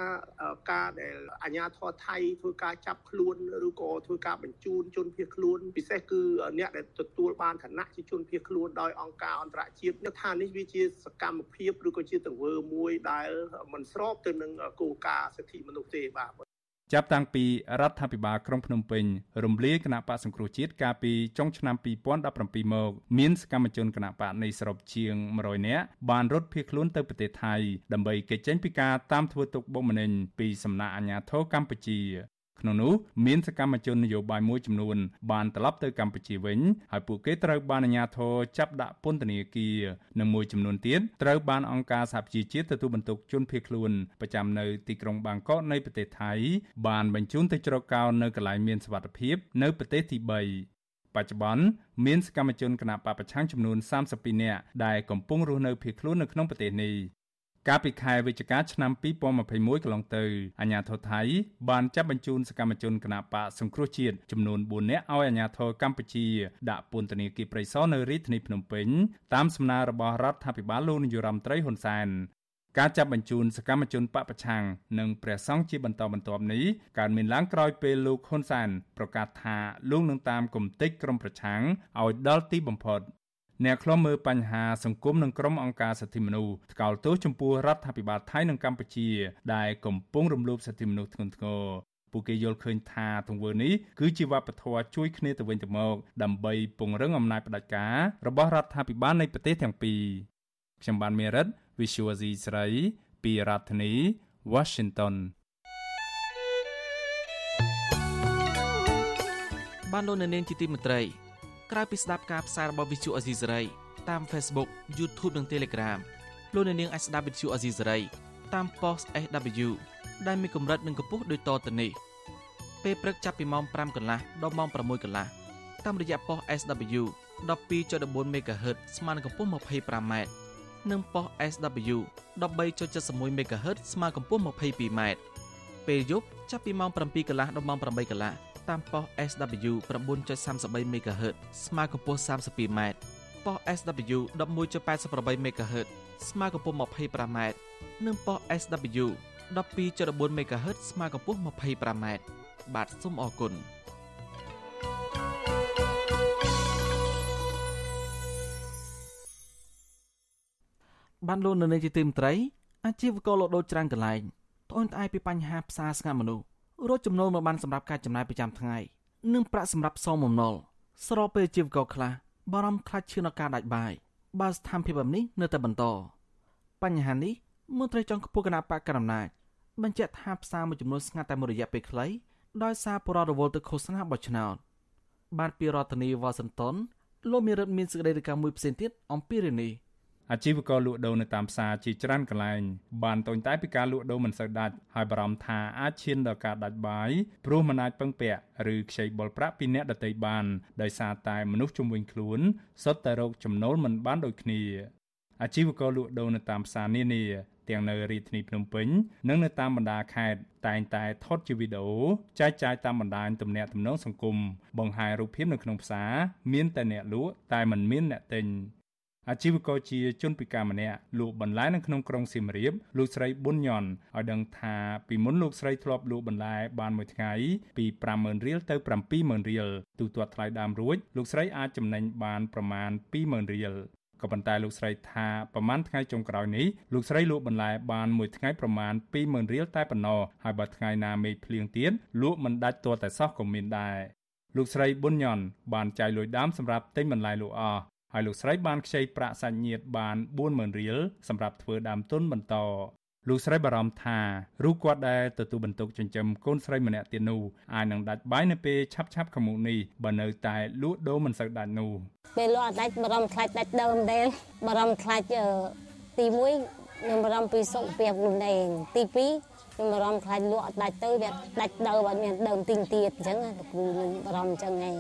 ការដែលអាជ្ញាធរថៃធ្វើការចាប់ខ្លួនឬក៏ធ្វើការបញ្ជូនជនភៀសខ្លួនពិសេសគឺអ្នកដែលទទួលបានឋានៈជាជនភៀសខ្លួនដោយអង្គការអន្តរជាតិខ្ញុំថានេះវាជាសកម្មភាពឬក៏ជាទង្វើមួយដែលមិនស្របទៅនឹងគោលការណ៍សិទ្ធិមនុស្សទេបាទចាប់តាំងពីរដ្ឋាភិបាលក្រុងភ្នំពេញរំលាយគណៈបកសង្គ្រោះជាតិកាលពីចុងឆ្នាំ2017មកមានសកម្មជនគណៈបកនៃស្រុកជាង100នាក់បានរត់ភៀសខ្លួនទៅប្រទេសថៃដើម្បីគេចចេញពីការតាមធ្វើទុកបុកម្នេញពីសំណាក់អាជ្ញាធរកម្ពុជា ក្នុងនោះមានសកម្មជននយោបាយមួយចំនួនបានត្រឡប់ទៅកម្ពុជាវិញហើយពួកគេត្រូវបានអាជ្ញាធរចាប់ដាក់ពន្ធនាគារនិងមួយចំនួនទៀតត្រូវបានអង្គការសហប្រជាជាតិទទួលបន្ទុកជនភៀសខ្លួនប្រចាំនៅទីក្រុងបាងកកនៃប្រទេសថៃបានបញ្ជូនទៅជ្រកកោននៅកន្លែងមានសុវត្ថិភាពនៅប្រទេសទី3បច្ចុប្បន្នមានសកម្មជនគណបកប្រឆាំងចំនួន32នាក់ដែលកំពុងរស់នៅភៀសខ្លួននៅក្នុងប្រទេសនេះ កាលពីខែវិច្ឆិកាឆ្នាំ2021កន្លងទៅអាជ្ញាធរថៃបានចាប់បញ្ជូនសកម្មជនគណបកសង្គ្រោះជាតិចំនួន4នាក់ឲ្យអាជ្ញាធរកម្ពុជាដាក់ពន្ធនាគារព្រៃសរនៅរាជធានីភ្នំពេញតាមសំណើរបស់រដ្ឋាភិបាលលោកនាយរដ្ឋមន្ត្រីហ៊ុនសែនការចាប់បញ្ជូនសកម្មជនបពប្រឆាំងនិងព្រះសង្ឃជាបន្តបន្ទាប់នេះកើតមានឡើងក្រោយពេលលោកហ៊ុនសែនប្រកាសថាលោកនឹងតាមគំតិចក្រុមប្រឆាំងឲ្យដល់ទីបំផុត អ្នកខ្លំមើលបញ្ហាសង្គមនិងក្រុមអង្គការសិទ្ធិមនុស្សថ្កោលទោសចំពោះរដ្ឋាភិបាលថៃនិងកម្ពុជា ដែលកំពុងរំលោភសិទ្ធិមនុស្សធ្ងន់ធ្ងរពួកគេយល់ឃើញថាទង្វើនេះគឺជាវប្បធម៌ជួយគ្នាទៅវិញទៅមកដើម្បីពង្រឹងអំណាចផ្ដាច់ការរបស់រដ្ឋាភិបាលនៃប្រទេសទាំងពីរខ្ញុំបានមេរិត Visual Asia ស្រីពីរដ្ឋធានី Washington បានលោកនៅនាងជាទីមេត្រី ក្រៅពីស្ដាប់ការផ្សាយរបស់ Visual Asia សេរីតាម Facebook YouTube និង Telegram លោកអ្នកនាងអាចស្ដាប់ Visual Asia សេរីតាម post SW ដែលមានកម្រិតនិងកម្ពស់ដូចតទៅនេះពេលព្រឹកចាប់ពីម៉ោង5កន្លះដល់ម៉ោង6កន្លះតាមរយៈ post SW 12.14 MHz ស្មើនឹងកម្ពស់ 25m និង post SW 13.71 MHz ស្មើកម្ពស់ 22m ពេលយប់ចាប់ពីម៉ោង7កន្លះដល់ម៉ោង8កន្លះ តាមប៉ុស SW 9.33 MHz ស្មើកម្ពស់ 32m ប៉ុស SW 11.88 MHz ស្មើកម្ពស់ 25m និងប៉ុស SW 12.14 MHz ស្មើកម្ពស់ 25m បាទសូមអរគុណបានលោកនៅនៃជាទីមត្រីអាជីវករលោតូចច្រើនកន្លែងត្អូញត្អែពីបញ្ហាផ្សារស្ងាត់មនុស្ស រកចំណូលមកបានសម្រាប់ការចំណាយប្រចាំថ្ងៃនិងប្រាក់សម្រាប់សងបំណុលស្របពេលជីវករខ្លះបារម្ភខ្លាចឈានដល់ការដាច់បាយបើស្ថានភាពបែបនេះនៅតែបន្តបញ្ហានេះមន្ត្រីចុងខ្ពស់គណៈបកកណ្ដាលអំណាចបញ្ជាក់ថាផ្សារមួយចំនួនស្ងាត់តែមួយរយៈពេលខ្លីដោយសារបរិវត្តទៅឃោសនាបោះឆ្នោតបានពីរដ្ឋធានីវ៉ាស៊ីនតោនលោកមានរដ្ឋមានសេចក្តីរាយការណ៍មួយផ្សេងទៀតអំពីរឿងនេះ អាជីវករលក់ដូរនៅតាមផ្សារជាច្រើនកន្លែងបានតូចតែពីការលក់ដូរមិនសូវដាច់ហើយបារម្ភថាអាចឈានដល់ការដាច់បាយព្រោះមិនអាចពឹងពាក់ឬខ្ចីបុលប្រាក់ពីអ្នកដទៃបានដោយសារតែមនុស្សជំនាញខ្លួនសុទ្ធតែរកចំណូលមិនបានដូចគ្នាអាជីវករលក់ដូរនៅតាមផ្សារនានាទាំងនៅរាជធានីភ្នំពេញនិងនៅតាមបណ្ដាខេត្តតែងតែថតជាវីដេអូចែកចាយតាមបណ្ដាញទំនាក់ទំនងសង្គមបង្ហាញរូបភាពនៅក្នុងផ្សារមានតែអ្នកលក់តែមិនមានអ្នកទិញ អាជីវករជាជនពិការម្នាក់លក់បន្លែនៅក្នុងក្រុងសៀមរាបលោកស្រីប៊ុនញ៉ុនឲ្យដឹងថាពីមុនលោកស្រីធ្លាប់លក់បន្លែបានមួយថ្ងៃពី50000រៀលទៅ70000រៀលទូទាត់ថ្លៃដើមរួចលោកស្រីអាចចំណេញបានប្រមាណ20000រៀលក៏ប៉ុន្តែលោកស្រីថាប្រហែលថ្ងៃចុងក្រោយនេះលោកស្រីលក់បន្លែបានមួយថ្ងៃប្រមាណ20000រៀលតែប៉ុណ្ណោះហើយបើថ្ងៃណាមេឃភ្លៀងទៀតលក់មិនដាច់ទាល់តែសោះក៏មានដែរលោកស្រីប៊ុនញ៉ុនបានចាយលុយដើមសម្រាប់ទិញបន្លែលក់អស់ ហើយលោកស្រីបានខ្ចីប្រាក់សាច់ញាតិបាន40000រៀលសម្រាប់ធ្វើដើមទុនបន្តលោកស្រីបារម្ភថារូបគាត់ដែលទទួលបន្ទុកចិញ្ចឹមកូនស្រីម្នាក់ទៀតនោះអាចនឹងដាច់បាយនៅពេលឆាប់ឆាប់ខាងមុខនេះបើនៅតែលក់ដូរមិនសូវដាច់នោះពេលលក់អត់ដាច់បារម្ភខ្លាចដាច់ដើមដែរបារម្ភខ្លាចទី1ខ្ញុំបារម្ភពីសុខភាពខ្លួនឯងទី2ខ្ញុំបារម្ភខ្លាចលក់អត់ដាច់ទៅវាដាច់ដើមអត់មានដើមទីងទៀតអញ្ចឹងលោកគ្រូខ្ញុំបារម្ភអញ្ចឹងឯង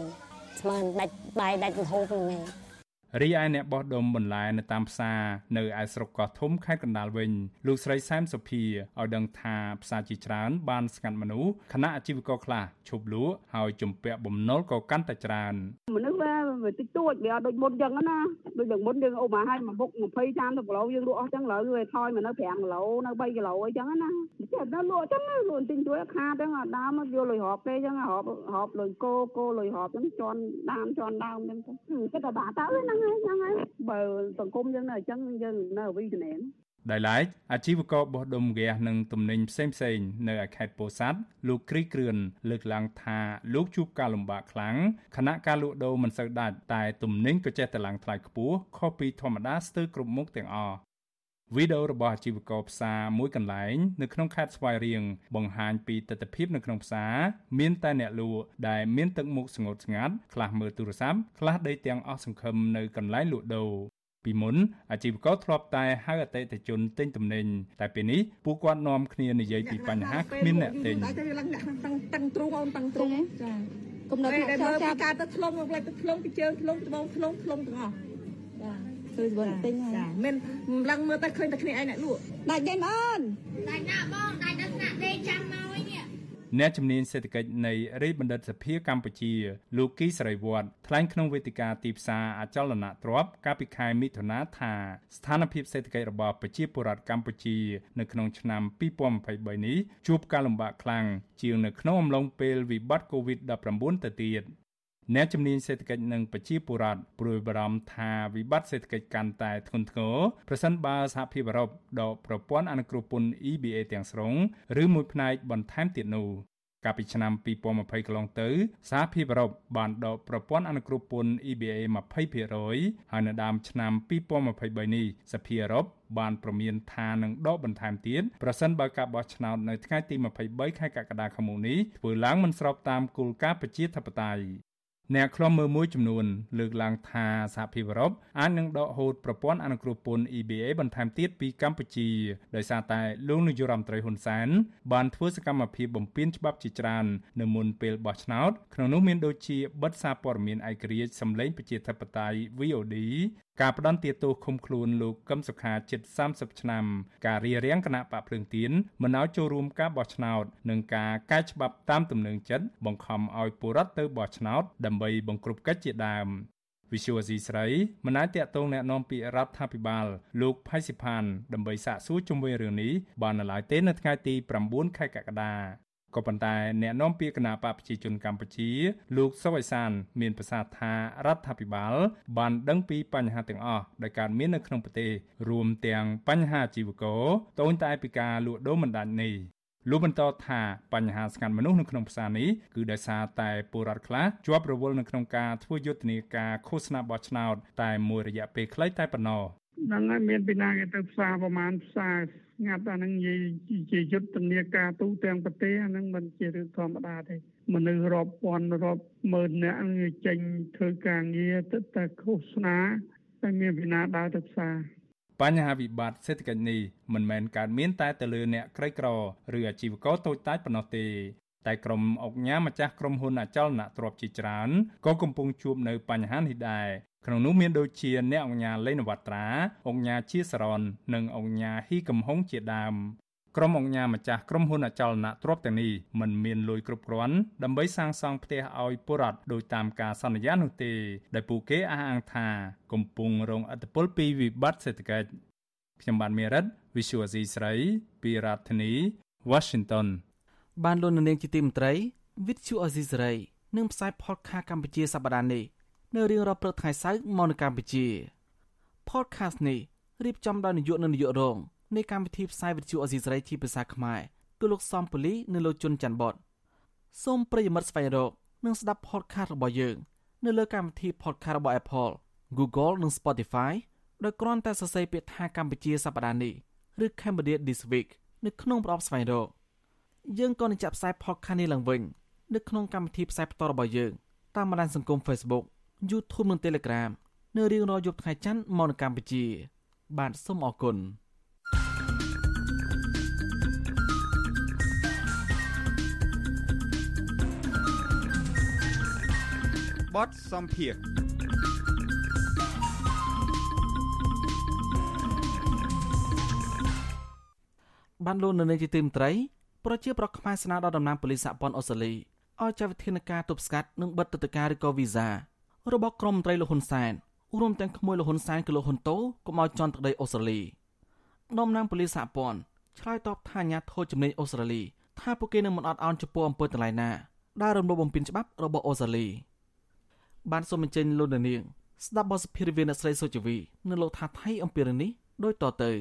ស្មានដាច់បាយដាច់ហូបហ្នឹងឯង រីឯអ្នកបោះដុំបន្លែនៅតាមផ្សារនៅឯស្រុកកោះធំខេត្តកណ្ដាលវិញលោកស្រីសែមសុភាឲ្យដឹងថាផ្សារជាច្រើនបានស្ងាត់មនុស្សខណៈអាជីវករខ្លះឈប់លក់ហើយជំពាក់បំណុលក៏កាន់តែច្រើនមនុស្សវាតិចតួចវាអត់ដូចមុនចឹងណាដូចដូចមុនយើងអូមកឲ្យមកមុខ20 30គីឡូយើងលក់អស់ចឹងឥឡូវវាថយមកនៅ5គីឡូនៅ3គីឡូអីចឹងណាចេះតែលក់ចឹងលក់ទិញទួយខាតចឹងអត់ដើមមកយកលុយរាប់ទេចឹងរាប់រាប់លុយគោគោលុយរាប់ចឹងជន់ដើមជន់ដើមចឹងគេតែបាក់ទៅហ្នឹងហើយហ្នឹងហើយបើសង្គមយើងនៅអញ្ចឹងយើងនៅវិជំនាញដោយឡែកអាជីវករបោះដុំហ្គាសនិងទំនិញផ្សេងផ្សេងនៅខេត្តពោធិ៍សាត់លោកគ្រីគ្រឿនលើកឡើងថាលោកជួបការលំបាកខ្លាំងខណៈការលក់ដូរមិនសូវដាច់តែទំនិញក៏ចេះតែឡើងថ្លៃខ្ពស់ខុសពីធម្មតាស្ទើរគ្រប់មុខទាំងអស់ វីដេអូរបស់អាជីវករផ្សារមួយកន្លែងនៅក្នុងខេត្តស្វាយរៀងបង្ហាញពីទស្សនវិជ្ជានៅក្នុងផ្សារមានតែអ្នកលក់ដែលមានទឹកមុខស្ងួតស្ងាត់ខ្លះមើលទូរស័ព្ទខ្លះដេកទាំងអស់សង្ឃឹមនៅកន្លែងលក់ដូរពីមុនអាជីវករធ្លាប់តែហៅអតិថិជនទិញទំនិញតែពេលនេះពួកគាត់នាំគ្នានិយាយពីបញ្ហាគ្មានអ្នកទិញតែឡើងអ្នកតឹងតឹងទ្រូងអូនតឹងទ្រូងចាគុំនៅថាមើលពីការទៅធ្លុំមកផ្លេចទៅធ្លុំពីជើងធ្លុំត្បូងធ្លុំធ្លុំទាំងអស់ចា គឺបងទិញហើយចាមិនឡើងមើលតែឃើញតែគ្នាឯងអ្នកលក់ដាច់ទេអូនដាច់ណាបងដាច់ដល់ស្នាក់ដេកចាំមកអ្នកជំនាញសេដ្ឋកិច្ចនៃរាជបណ្ឌិតសភាកម្ពុជាលោកគីសរីវត្តថ្លែងក្នុងវេទិកាទីផ្សារអចលនទ្រព្យកាលពីខែមិថុនាថាស្ថានភាពសេដ្ឋកិច្ចរបស់ប្រជាពលរដ្ឋកម្ពុជានៅក្នុងឆ្នាំ2023នេះជួបការលំបាកខ្លាំងជាងនៅក្នុងអំឡុងពេលវិបត្តិ COVID-19 ទៅទៀត អ្នកជំនាញសេដ្ឋកិច្ចនិងប្រជាពលរដ្ឋព្រួយបារម្ភថាវិបត្តិសេដ្ឋកិច្ចកាន់តែធ្ងន់ធ្ងរប្រសិនបើសហភាពអឺរ៉ុបដកប្រព័ន្ធអនុគ្រោះពន្ធ EBA ទាំងស្រុងឬមួយផ្នែកបន្ថែមទៀតនោះកាលពីឆ្នាំ2020កន្លងទៅសហភាពអឺរ៉ុបបានដកប្រព័ន្ធអនុគ្រោះពន្ធ EBA 20%ហើយនៅដើមឆ្នាំ2023នេះសភាអឺរ៉ុបបានប្រមានថានឹងដកបន្ថែមទៀតប្រសិនបើការបោះឆ្នោតនៅថ្ងៃទី23ខែកក្កដាឆ្នាំនេះធ្វើឡើងមិនស្របតាមគោលការណ៍ប្រជាធិបតេយ្យ អ្នកខ្លំមើលមួយចំនួនលើកឡើងថាសហភាពអឺរ៉ុបអាចនឹងដកហូតប្រព័ន្ធអនុគ្រោះពន្ធ EBA បន្ថែមទៀតពីកម្ពុជាដោយសារតែលោកនាយរដ្ឋមន្ត្រីហ៊ុនសែនបានធ្វើសកម្មភាពបំពានច្បាប់ជាច្រើននៅមុនពេលបោះឆ្នោតក្នុងនោះមានដូចជាបិទសារព័ត៌មានឯករាជ្យសម្លេងប្រជាធិបតេយ្យ VOD ការផ្ដន្ទាទោសឃុំខ្លួនលោកកឹមសុខាជិត30ឆ្នាំ ការរៀបរៀងគណៈបកភ្លើងទៀនមិនឲ្យចូលរួមការបោះឆ្នោតនិងការកែច្បាប់តាមទំនឹងចិត្តបង្ខំឲ្យពលរដ្ឋទៅបោះឆ្នោតដើម្បីបង្ក្រប់កិច្ចជាដើមវិសុវស៊ីស្រីមិនអាចតាក់ទងแนะនាំពាក្យរដ្ឋាភិបាលលោកផៃសិផានដើម្បីសាកសួរជុំវិញរឿងនេះបាននៅឡើយទេនៅថ្ងៃទី9ខែកក្កដា ក៏ប៉ុន្តែអ្នកនាំពាក្យគណៈបកប្រជាជនកម្ពុជា លោកសុវ័យសាន មានប្រសាសន៍ថារដ្ឋាភិបាល បានដឹងពីបញ្ហាទាំងអស់ដែលកើតមាននៅក្នុងប្រទេសរួមទាំងបញ្ហាជីវករតូនតែពីការលក់ដូរមិនដាច់នេះលោកបន្តថាបញ្ហាស្ងាត់មនុស្សនៅក្នុងផ្សារនេះគឺដោយសារតែពលរដ្ឋខ្លះជាប់រវល់នៅក្នុងការធ្វើយុទ្ធនាការឃោសនាបោះឆ្នោតតែមួយរយៈពេលខ្លីតែប៉ុណ្ណោះហ្នឹងហើយមានពីណាគេទៅផ្សារប្រហែលផ្សារ ស្ងាត់អាហ្នឹងនិយាយជាយុទ្ធនាការទូទាំងប្រទេសអាហ្នឹងមិនជារឿងធម្មតាទេមនុស្សរាប់ពាន់រាប់ម៉ឺននាក់ចេញធ្វើការងារទៅតែឃោសនាតែមានពីណាដើរទៅផ្សារបញ្ហាវិបត្តិសេដ្ឋកិច្ចនេះមិនមែនកើតមានតែទៅលើអ្នកក្រីក្រឬអាជីវករតូចតាចប៉ុណ្ណោះទេតែក្រុមអង្គញាម្ចាស់ក្រុមហ៊ុនអចលនទ្រព្យជាច្រើនក៏កំពុងជួបនៅបញ្ហានេះដែរ ក្នុងនោះមានដូចជាអ្នកអង្គញាលេនវត្រាអង្គញាជាសរននិងអង្គញាហ៊ីកំហុងជាដើមក្រុមអង្គញាម្ចាស់ក្រុមហ៊ុនអចលនទ្រព្យទាំងនេះមិនមានលុយគ្រប់គ្រាន់ដើម្បីសាងសង់ផ្ទះឲ្យពលរដ្ឋដោយតាមការសន្យានោះទេ ដែលពួកគេអះអាងថា កំពុងរងឥទ្ធិពលពីវិបត្តិសេដ្ឋកិច្ចខ្ញុំបានមេរិត Visual C ស្រីពីរដ្ឋធានី Washington បានលោកនាងជាទីមន្ត្រី Visual C ស្រីនឹងផ្សាយ podcast កម្ពុជាសប្តាហ៍នេះ នៅរៀងរាល់ព្រឹកថ្ងៃសៅរ៍មកនៅកម្ពុជា podcast នេះរៀបចំដោយនាយកនិងនាយករងនៃកម្មវិធីផ្សាយវិទ្យុអេស៊ីសរ៉ៃជាភាសាខ្មែរគឺលោកសំពូលីនិងលោកជុនច័ន្ទបតសូមប្រិយមិត្តស្វែងរកនិងស្ដាប់ podcast របស់យើង នៅលើកម្មវិធី podcast របស់ Apple Google និង Spotify ដោយគ្រាន់តែសរសេរពាក្យថាកម្ពុជាសប្តាហ៍នេះឬ Cambodia This Week នៅក្នុងប្រអប់ស្វែងរកយើងក៏នឹងចាក់ផ្សាយ podcast នេះឡើងវិញ នៅក្នុងកម្មវិធីផ្សាយផ្ទាល់របស់យើងតាមបណ្ដាញសង្គម Facebook YouTube និង Telegram នៅរៀងរាល់យប់ថ្ងៃច័ន្ទមកនៅកម្ពុជា បាទសូមអរគុណបទសំភារបានលោកនៅនៃទីមត្រីប្រជាប្រដ្ឋខ្មែរស្នើដល់តំណាងប៉ូលីសសហព័ន្ធអូស្ត្រាលីឲ្យចាត់វិធានការទប់ស្កាត់និងបិទទឹកការឬក៏វីសា របស់ក្រុមមន្ត្រីលោកហ៊ុនសែនរួមទាំងក្មួយលោកហ៊ុនសែនគឺលោកហ៊ុនតូកុំឲ្យជន់ទឹកដីអូស្ត្រាលីតំណាងប៉ូលីសសហព័ន្ធឆ្លើយតបថាអាញាធរជំនាញអូស្ត្រាលីថាពួកគេនឹងមិនអត់ឱនចំពោះអំពើទាំងឡាយណាដែលរំលោភបំពានច្បាប់របស់អូស្ត្រាលីបានសូមអញ្ជើញលោកនាងស្ដាប់បទសភារវាអ្នកស្រីសុជវីនៅលោកថាថៃអំពីរឿងនេះដូចតទៅ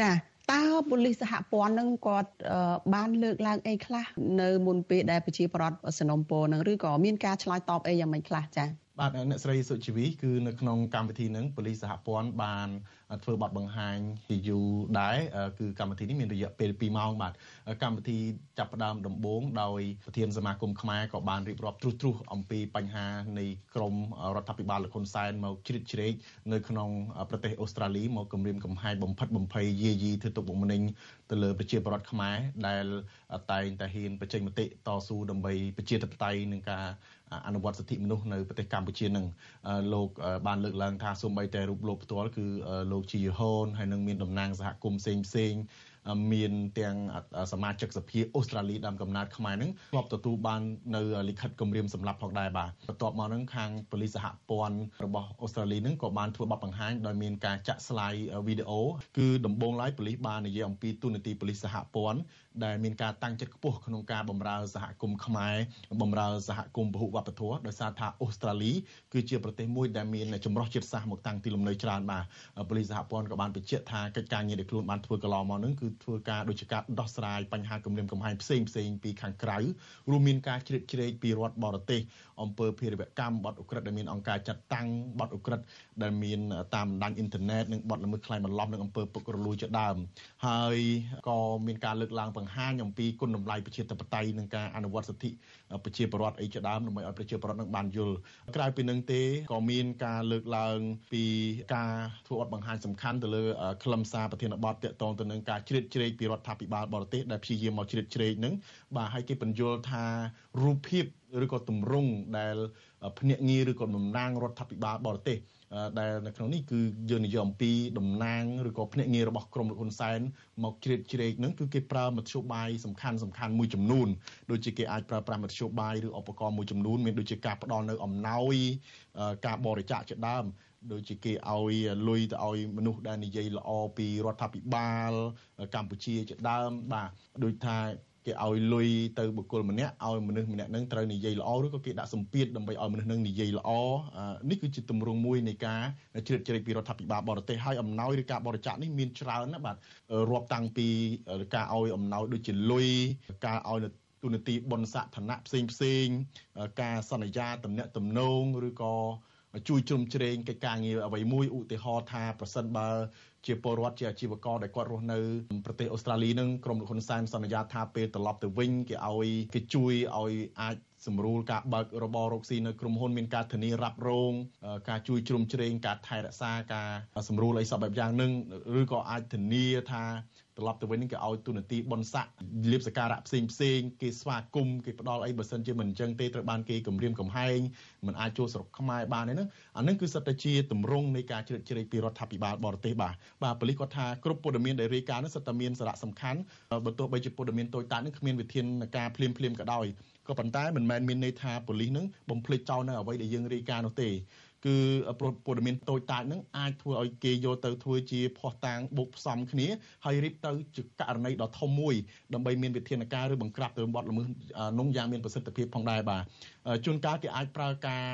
ចាតើប៉ូលីសសហព័ន្ធនឹងគាត់បានលើកឡើងអីខ្លះនៅមុនពេលដែលប្រជាប្រដ្ឋសនំពោនឹងឬក៏មានការឆ្លើយតបអីយ៉ាងម៉េចខ្លះចា៎ បាទអ្នកស្រីសុជីវីគឺនៅក្នុងកម្មវិធីហ្នឹងប៉ូលីសសហព័ន្ធបានធ្វើបទបង្ហាញជាយូរដែរគឺកម្មវិធីនេះមានរយៈពេល2ម៉ោងបាទកម្មវិធីចាប់ផ្ដើមដំបូងដោយប្រធានសមាគមខ្មែរក៏បានរៀបរាប់ទ្រុសទ្រុសអំពីបញ្ហានៃក្រមរដ្ឋាភិបាលលោកហ៊ុនសែនមកជ្រៀតជ្រែកនៅក្នុងប្រទេសអូស្ត្រាលីមកគម្រាមកំហែងបំផិតបំភ័យយាយីធ្វើទុកបុកម្នេញទៅលើប្រជាពលរដ្ឋខ្មែរដែលតែងតែហ៊ានបញ្ចេញមតិតស៊ូដើម្បីប្រជាធិបតេយ្យនឹងការ អនុវត្តសិទ្ធិមនុស្សនៅប្រទេសកម្ពុជានឹងលោកបានលើកឡើងថាសូម្បីតែរូបលោកផ្ទាល់គឺលោកជាយហូនហើយនឹងមានតំណាងសហគមន៍ផ្សេងផ្សេងមានទាំងសមាជិកសភាអូស្ត្រាលីដើមកំណើតខ្មែរនឹងធ្លាប់ទទួលបាននៅលិខិតគម្រាមសម្លាប់ផងដែរបាទបន្ទាប់មកនឹងខាងប៉ូលីសសហព័ន្ធរបស់អូស្ត្រាលីនឹងក៏បានធ្វើបទបង្ហាញដោយមានការចាក់ស្លាយវីដេអូគឺដំបូងឡើយប៉ូលីសបាននិយាយអំពីទូនាទីប៉ូលីសសហព័ន្ធ ដែលមានការតាំងចិត្តខ្ពស់ក្នុងការបម្រើសហគមន៍ខ្មែរបម្រើសហគមន៍ពហុវប្បធម៌ដោយសារថាអូស្ត្រាលីគឺជាប្រទេសមួយដែលមានចម្រុះជាតិសាសន៍មកតាំងទីលំនៅច្រើនបាទប៉ូលីសសហព័ន្ធក៏បានបញ្ជាក់ថាកិច្ចការងារដែលខ្លួនបានធ្វើកន្លងមកនឹងគឺធ្វើការដូចជាការដោះស្រាយបញ្ហាគម្រាមកំហែងផ្សេងផ្សេងពីខាងក្រៅរួមមានការជ្រៀតជ្រែកពីរដ្ឋបរទេសអំពើភេរវកម្មបទឧក្រិដ្ឋដែលមានអង្គការចាត់តាំងបទឧក្រិដ្ឋដែលមានតាមបណ្ដាញអ៊ីនធឺណិតនិងបទល្មើសក្លែងបន្លំនិងអំពើពុករលួយជាដើមហើយក៏មានការលើកឡើងបង្ហាញអំពីគុណតម្លៃប្រជាធិបតេយ្យនិងការអនុវត្តសិទ្ធិប្រជាពលរដ្ឋអីជាដើមដើម្បីឲ្យប្រជាពលរដ្ឋនឹងបានយល់ក្រៅពីនឹងទេក៏មានការលើកឡើងពីការធ្វើបទបង្ហាញសំខាន់ទៅលើខ្លឹមសារប្រធានបទតាក់ទងទៅនឹងការជ្រៀតជ្រែកពីរដ្ឋាភិបាលបរទេសដែលព្យាយាមមកជ្រៀតជ្រែកនឹងបាទហើយគេបញ្យល់ថារូបភាពឬក៏ទម្រង់ដែលភ្នាក់ងារឬក៏តំណាងរដ្ឋាភិបាលបរទេសដែលនៅក្នុងនេះគឺយើងនិយាយអំពីតំណាងឬក៏ភ្នាក់ងាររបស់ក្រមលោកហ៊ុនសែនមកជ្រៀតជ្រែកនឹងគឺគេប្រើមធ្យោបាយសំខាន់សំខាន់មួយចំនួនដូចជាគេអាចប្រើប្រាស់មធ្យោបាយឬឧបករណ៍មួយចំនួនមានដូចជាការផ្ដល់នៅអំណោយការបរិច្ចាគជាដើមដូចជាគេឲ្យលុយទៅឲ្យមនុស្សដែលនិយាយល្អពីរដ្ឋាភិបាលកម្ពុជាជាដើមបាទដូចថា គេឲ្យលុយទៅបុគ្គលម្នាក់ឲ្យមនុស្សម្នាក់នឹងត្រូវនិយាយល្អឬក៏គេដាក់សម្ពាធដើម្បីឲ្យមនុស្សនឹងនិយាយល្អនេះគឺជាទម្រង់មួយនៃការជ្រៀតជ្រែកពីរដ្ឋាភិបាលបរទេសហើយអំណោយឬការបរិច្ចាគនេះមានច្រើនណាបាទរាប់តាំងពីការឲ្យអំណោយដូចជាលុយការឲ្យទូនាទីបុណ្យស័ក្តិឋានៈផ្សេងផ្សេងការសន្យាតំណែងតំណងឬក៏ជួយជ្រោមជ្រែងកិច្ចការងារអ្វីមួយឧទាហរណ៍ថាប្រសិនបើ ជាពលរដ្ឋជាអាជីវករដែលគាត់រស់នៅប្រទេសអូស្ត្រាលីនឹងក្រមលោកហ៊ុនសែនសន្យាថាពេលត្រឡប់ទៅវិញគេឲ្យគេជួយឲ្យអាចសម្រួលការបើករបររកស៊ីនៅក្រុមហ៊ុនមានការធានារ៉ាប់រងការជួយជ្រោមជ្រែងការថែរក្សាការសម្រួលអីសពបែបយ៉ាងនឹងឬក៏អាចធានាថា ត្រឡប់ទៅវិញគេឲ្យទូនាទីបនស័កលៀបសការៈផ្សេងផ្សេងគេស្វាគមន៍គេផ្ដល់អីបើសិនជាមិនអញ្ចឹងទេត្រូវបានគេគម្រាមកំហែងមិនអាចចូលស្រុកខ្មែរបានទេហ្នឹងអានឹងគឺសិតតែជាទម្រង់នៃការជ្រៀតជ្រែកពីរដ្ឋាភិបាលបរទេសបាទបាទប៉ូលីសគាត់ថាគ្រប់ព័ត៌មានដែលរាយការណ៍នោះសិតតែមានសារៈសំខាន់បើទោះបីជាព័ត៌មានតូចតាចនឹងគ្មានវិធានការភ្លាមភ្លាមក៏ដោយក៏ប៉ុន្តែមិនមែនមានន័យថាប៉ូលីសនឹងបំភ្លេចចោលនៅអ្វីដែលយើងរាយការណ៍នោះទេ គឺព័ត៌មានតូចតាចហ្នឹងអាចធ្វើឲ្យគេយកទៅធ្វើជាភ័ស្តុតាងបុកផ្សំគ្នាហើយរៀបទៅជាករណីដ៏ធំមួយដើម្បីមានវិធានការឬបង្ក្រាបទៅបទល្មើសនោះយ៉ាងមានប្រសិទ្ធភាពផងដែរបាទជួនកាលគេអាចប្រើការ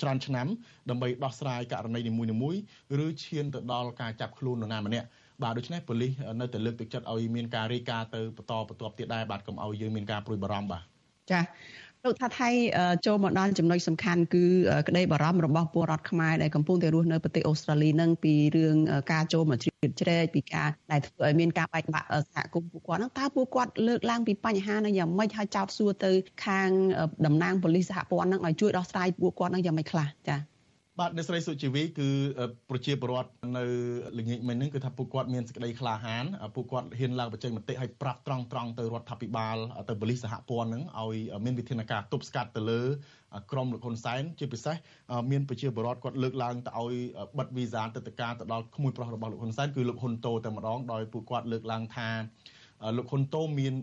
ច្រើនឆ្នាំដើម្បីដោះស្រាយករណីនីមួយៗឬឈានទៅដល់ការចាប់ខ្លួននរណាម្នាក់បាទដូច្នេះប៉ូលីសនៅតែលើកទឹកចិត្តឲ្យមានការរាយការណ៍ទៅបន្តបន្ទាប់ទៀតដែរបាទកុំឲ្យយើងមានការព្រួយបារម្ភបាទចា លោកថាថៃចូលមកដល់ចំណុចសំខាន់គឺក្តីបារម្ភរបស់ពលរដ្ឋខ្មែរដែលកំពុងតែរស់នៅប្រទេសអូស្ត្រាលីនឹងពីរឿងការចូលមកជ្រៀតជ្រែកពីការដែលធ្វើឲ្យមានការបែកបាក់សហគមន៍ពួកគាត់ហ្នឹងតើពួកគាត់លើកឡើងពីបញ្ហានឹងយ៉ាងម៉េចហើយចោទសួរទៅខាងតំណាងប៉ូលីសសហព័ន្ធហ្នឹងឲ្យជួយដោះស្រាយពួកគាត់ហ្នឹងយ៉ាងម៉េចខ្លះចា៎ បាទអ្នកស្រីសុជីវីគឺប្រជាពលរដ្ឋនៅល្ងាចមិញហ្នឹងគឺថាពួកគាត់មានសេចក្តីក្លាហានពួកគាត់ហ៊ានឡើងបញ្ចេញមតិឲ្យប្រាប់ត្រង់ត្រង់ទៅរដ្ឋាភិបាលទៅប៉ូលីសសហព័ន្ធហ្នឹងឲ្យមានវិធានការទប់ស្កាត់ទៅលើក្រមលោកហ៊ុនសែនជាពិសេសមានប្រជាពលរដ្ឋគាត់លើកឡើងទៅឲ្យបិទវីសាទឹកតការទៅដល់ក្មួយប្រុសរបស់លោកហ៊ុនសែនគឺលោកហ៊ុនតូតែម្ដងដោយពួកគាត់លើកឡើងថាលោកហ៊ុនតូមាន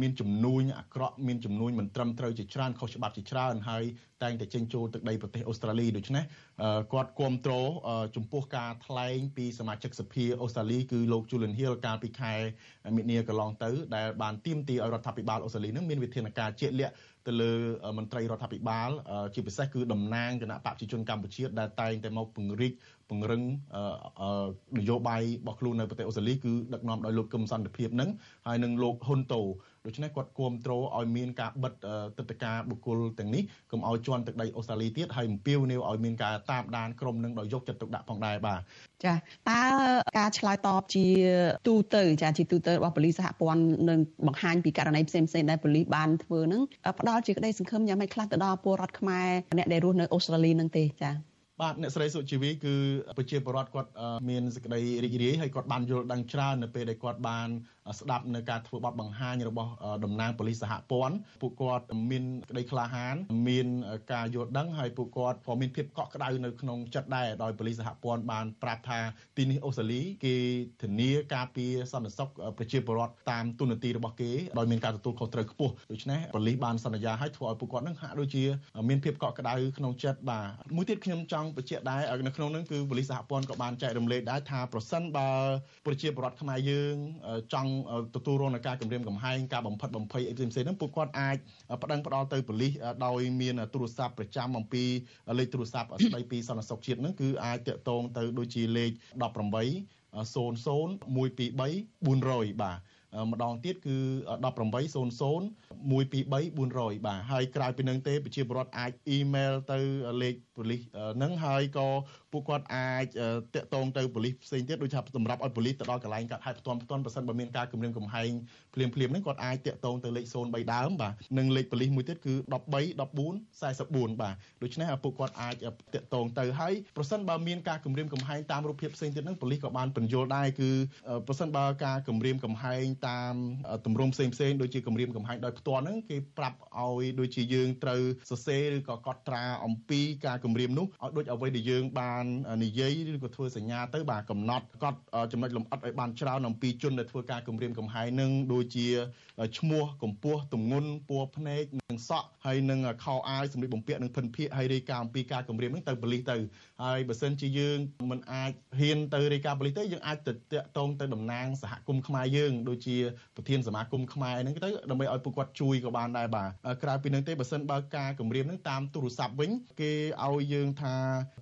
មានចំនួនអាក្រក់មានចំនួនមិនត្រឹមត្រូវជាច្រើនខុសច្បាប់ជាច្រើនហើយតែងតែចេញចូលទឹកដីប្រទេសអូស្ត្រាលីដូច្នេះគាត់គ្រប់គ្រងចំពោះការថ្លែងពីសមាជិកសភាអូស្ត្រាលីគឺលោក Julian Hill កាលពីខែមិនិនាកន្លងទៅដែលបានទាមទារឲ្យរដ្ឋាភិបាលអូស្ត្រាលីនឹងមានវិធានការជាក់លាក់ទៅលើមន្ត្រីរដ្ឋាភិបាលជាពិសេសគឺតំណាងគណៈបព្វជិជនកម្ពុជាដែលតែងតែមកពង្រីកពង្រឹងនយោបាយរបស់ខ្លួននៅប្រទេសអូស្ត្រាលីគឺដឹកនាំដោយលោកកឹមសន្តិភាពនឹងហើយនឹងលោកហ៊ុនតូ ដូច្នេះគាត់គ្រប់គ្រងឲ្យមានការបិទទឹកតការបុគ្គលទាំងនេះកុំឲ្យជន់ទឹកដីអូស្ត្រាលីទៀតហើយអំពាវនាវឲ្យមានការតាមដានក្រុមនឹងដោយយកចិត្តទុកដាក់ផងដែរបាទចាតើការឆ្លើយតបជាទូទៅចាជាទូទៅរបស់ប៉ូលីសសហព័ន្ធនឹងបង្ហាញពីករណីផ្សេងផ្សេងដែលប៉ូលីសបានធ្វើនឹងផ្ដល់ជាក្តីសង្ឃឹមយ៉ាងម៉េចខ្លះទៅដល់ពលរដ្ឋខ្មែរអ្នកដែលរស់នៅអូស្ត្រាលីនឹងទេចាបាទអ្នកស្រីសុជីវីគឺប្រជាពលរដ្ឋគាត់មានសេចក្តីរីករាយហើយគាត់បានយល់ដឹងច្រើននៅពេលដែលគាត់បាន ស្ដាប់នៅការធ្វើបទបង្ហាញរបស់តំណាងប៉ូលីសសហព័ន្ធពួកគាត់មានក្តីក្លាហាន មានការយល់ដឹងហើយពួកគាត់ក៏មានភាពកក់ក្ដៅនៅក្នុងចិត្តដែរដោយប៉ូលីសសហព័ន្ធបានប្រាប់ថាទីនេះអូស្ត្រាលីគេធានាការពារសន្តិសុខប្រជាពលរដ្ឋតាមទូនាទីរបស់គេដោយមានការទទួលខុសត្រូវខ្ពស់ដូច្នេះប៉ូលីសបានសន្យាឲ្យធ្វើឲ្យពួកគាត់នឹងហាក់ដូចជាមានភាពកក់ក្ដៅក្នុងចិត្តបាទមួយទៀតខ្ញុំចង់បញ្ជាក់ដែរនៅក្នុងនោះគឺប៉ូលីសសហព័ន្ធក៏បានចែករំលែកដែរថាប្រសិនបើប្រជាពលរដ្ឋខ្មែរយើងចង់ទទួលរងនឹងការគំរាមកំហែងការបំផិតបំភ័យអីផ្សេងៗហ្នឹងពួកគាត់អាចប្តឹងផ្ដល់ទៅប៉ូលីសដោយមានទូរស័ព្ទប្រចាំអំពីលេខទូរស័ព្ទស្ដីពីសន្តិសុខជាតិហ្នឹងគឺអាចតាក់ទងទៅដូចជាលេខ18 00 123 400បាទ ម្ដងទៀតគឺ1800 123 400បាទហើយក្រៅពីនឹងទេប្រជាពលរដ្ឋអាចអ៊ីមែលទៅលេខប៉ូលីសនឹងហើយក៏ពួកគាត់អាចតាក់ទងទៅប៉ូលីសផ្សេងទៀតដូចថាសម្រាប់ឲ្យប៉ូលីសទៅដល់កន្លែងកាត់ហេតុផ្ទាន់ផ្ទាន់បើសិនបើមានការគម្រាមកំហែងភ្លាមភ្លាមហ្នឹងគាត់អាចតាក់ទងទៅលេខ03ដើមបាទនិងលេខប៉ូលីសមួយទៀតគឺ13 14 44បាទដូច្នេះពួកគាត់អាចតាក់ទងទៅហើយប្រសិនបើមានការគម្រាមកំហែងតាមរូបភាពផ្សេងទៀតហ្នឹងប៉ូលីសក៏បានបញ្យល់ដែរគឺប្រសិនបើការគម្រាមកំហែងតាមទម្រង់ផ្សេងផ្សេងដូចជាគម្រាមកំហែងដោយផ្ទាល់ហ្នឹងគេប្រាប់ឲ្យដូចជាយើងត្រូវសរសេរឬក៏កត់ត្រាអំពីការគម្រាមនោះឲ្យដូចអ្វីដែលយើងបាននិយាយឬក៏ធ្វើសញ្ញាទៅបាទកំណត់កត់ចំណុចលម្អិតឲ្យបានច្រើនអំពីជនដែលធ្វើការគម្រាមកំហែងនឹងដូចជាឈ្មោះកម្ពស់ទម្ងន់ពណ៌ភ្នែកនិងសក់ហើយនឹងខោអាវសម្លៀកបំពាក់និងភិនភាកហើយរាយការណ៍អំពីការគម្រាមនឹងទៅប៉ូលីសទៅហើយបើសិនជាយើងមិនអាចហ៊ានទៅរាយការណ៍ប៉ូលីសទៅយើងអាចទៅតាក់ទងទៅតំណាងសហគមន៍ខ្មែរយើងដូចជាប្រធានសមាគមខ្មែរហ្នឹងទៅដើម្បីឲ្យពួកគាត់ជួយក៏បានដែរបាទក្រៅពីនឹងទេបើសិនបើការគម្រាមនឹងតាមទូរស័ព្ទវិញគេឲ្យយើងថា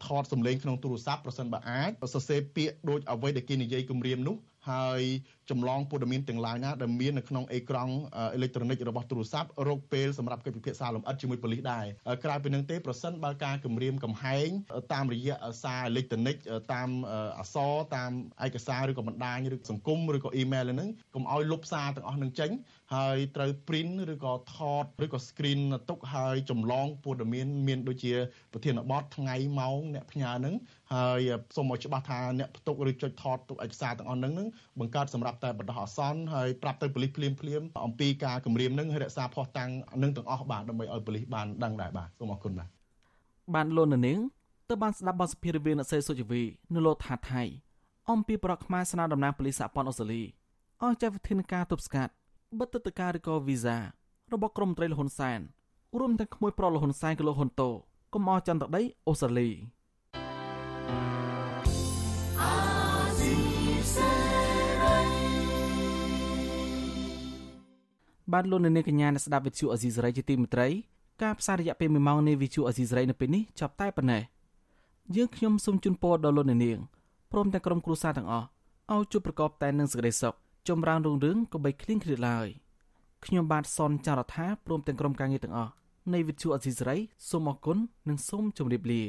ថតសម្លេងក្នុងទូរស័ព្ទប្រសិនបើអាចសរសេរពាក្យដូចអ្វីដែលគេនិយាយគម្រាមនោះ ហើយចម្លងព័ត៌មានទាំងឡាយណាដែលមាននៅក្នុងអេក្រង់អេឡិចត្រូនិករបស់ទូរស័ព្ទរកពេលសម្រាប់កិច្ចពិភាក្សាលម្អិតជាមួយប៉ូលីសដែរក្រៅពីនឹងទេប្រសិនបើការគម្រាមកំហែងតាមរយៈសារអេឡិចត្រូនិកតាមអសរតាមឯកសារឬក៏បណ្ដាញឬសង្គមឬក៏អ៊ីមែលហ្នឹងកុំឲ្យលុបសារទាំងអស់នឹងចេញហើយត្រូវ print ឬក៏ថតឬក៏ screen ទុកហើយចម្លងព័ត៌មានមានដូចជាប្រធានបទថ្ងៃម៉ោងអ្នកផ្ញើហ្នឹង ហើយសូមឲ្យច្បាស់ថាអ្នកផ្ទុកឬចុចថតទុកឯកសារទាំងអស់ហ្នឹងបង្កើតសម្រាប់តែបណ្ដោះអាសន្នហើយប្រាប់ទៅប៉ូលីសភ្លាមភ្លាមអំពីការគម្រាមនឹងរក្សាភស្តុតាងនឹងទាំងអស់បាទដើម្បីឲ្យប៉ូលីសបានដឹងដែរបាទសូមអរគុណបាទបានលោកនាងទៅបានស្ដាប់បទសភារវាអ្នកសេសុជីវីនៅលោកថាថៃអំពីប្រកខ្មែរស្នើតំណាងប៉ូលីសសហព័ន្ធអូស្ត្រាលីអស់ចាត់វិធានការទប់ស្កាត់បិទទឹកតការឬក៏វីសារបស់ក្រុមត្រីលហ៊ុនសែនរួមទាំងក្មួយប្រុសលហ៊ុនសែនក៏លោកហ៊ុនតូកុំអស់ចន្ទដីអូស្ត្រាលី បានលោកនាងកញ្ញាអ្នកស្ដាប់វិទ្យុអេស៊ីសរ៉ៃជាទីមេត្រីការផ្សាយរយៈពេល1ម៉ោងនៃវិទ្យុអេស៊ីសរ៉ៃនៅពេលនេះចប់តែប៉ុណ្ណេះយើងខ្ញុំសូមជូនពរដល់លោកនាងព្រមទាំងក្រុមគ្រួសារទាំងអស់ឲ្យជួបប្រកបតែនឹងសេចក្តីសុខចម្រើនរុងរឿងកុំបីឃ្លៀងឃ្លាតឡើយខ្ញុំបាទសនចាររថាព្រមទាំងក្រុមការងារទាំងអស់នៃវិទ្យុអសីសេរីសូមអរគុណនិងសូមជម្រាបលា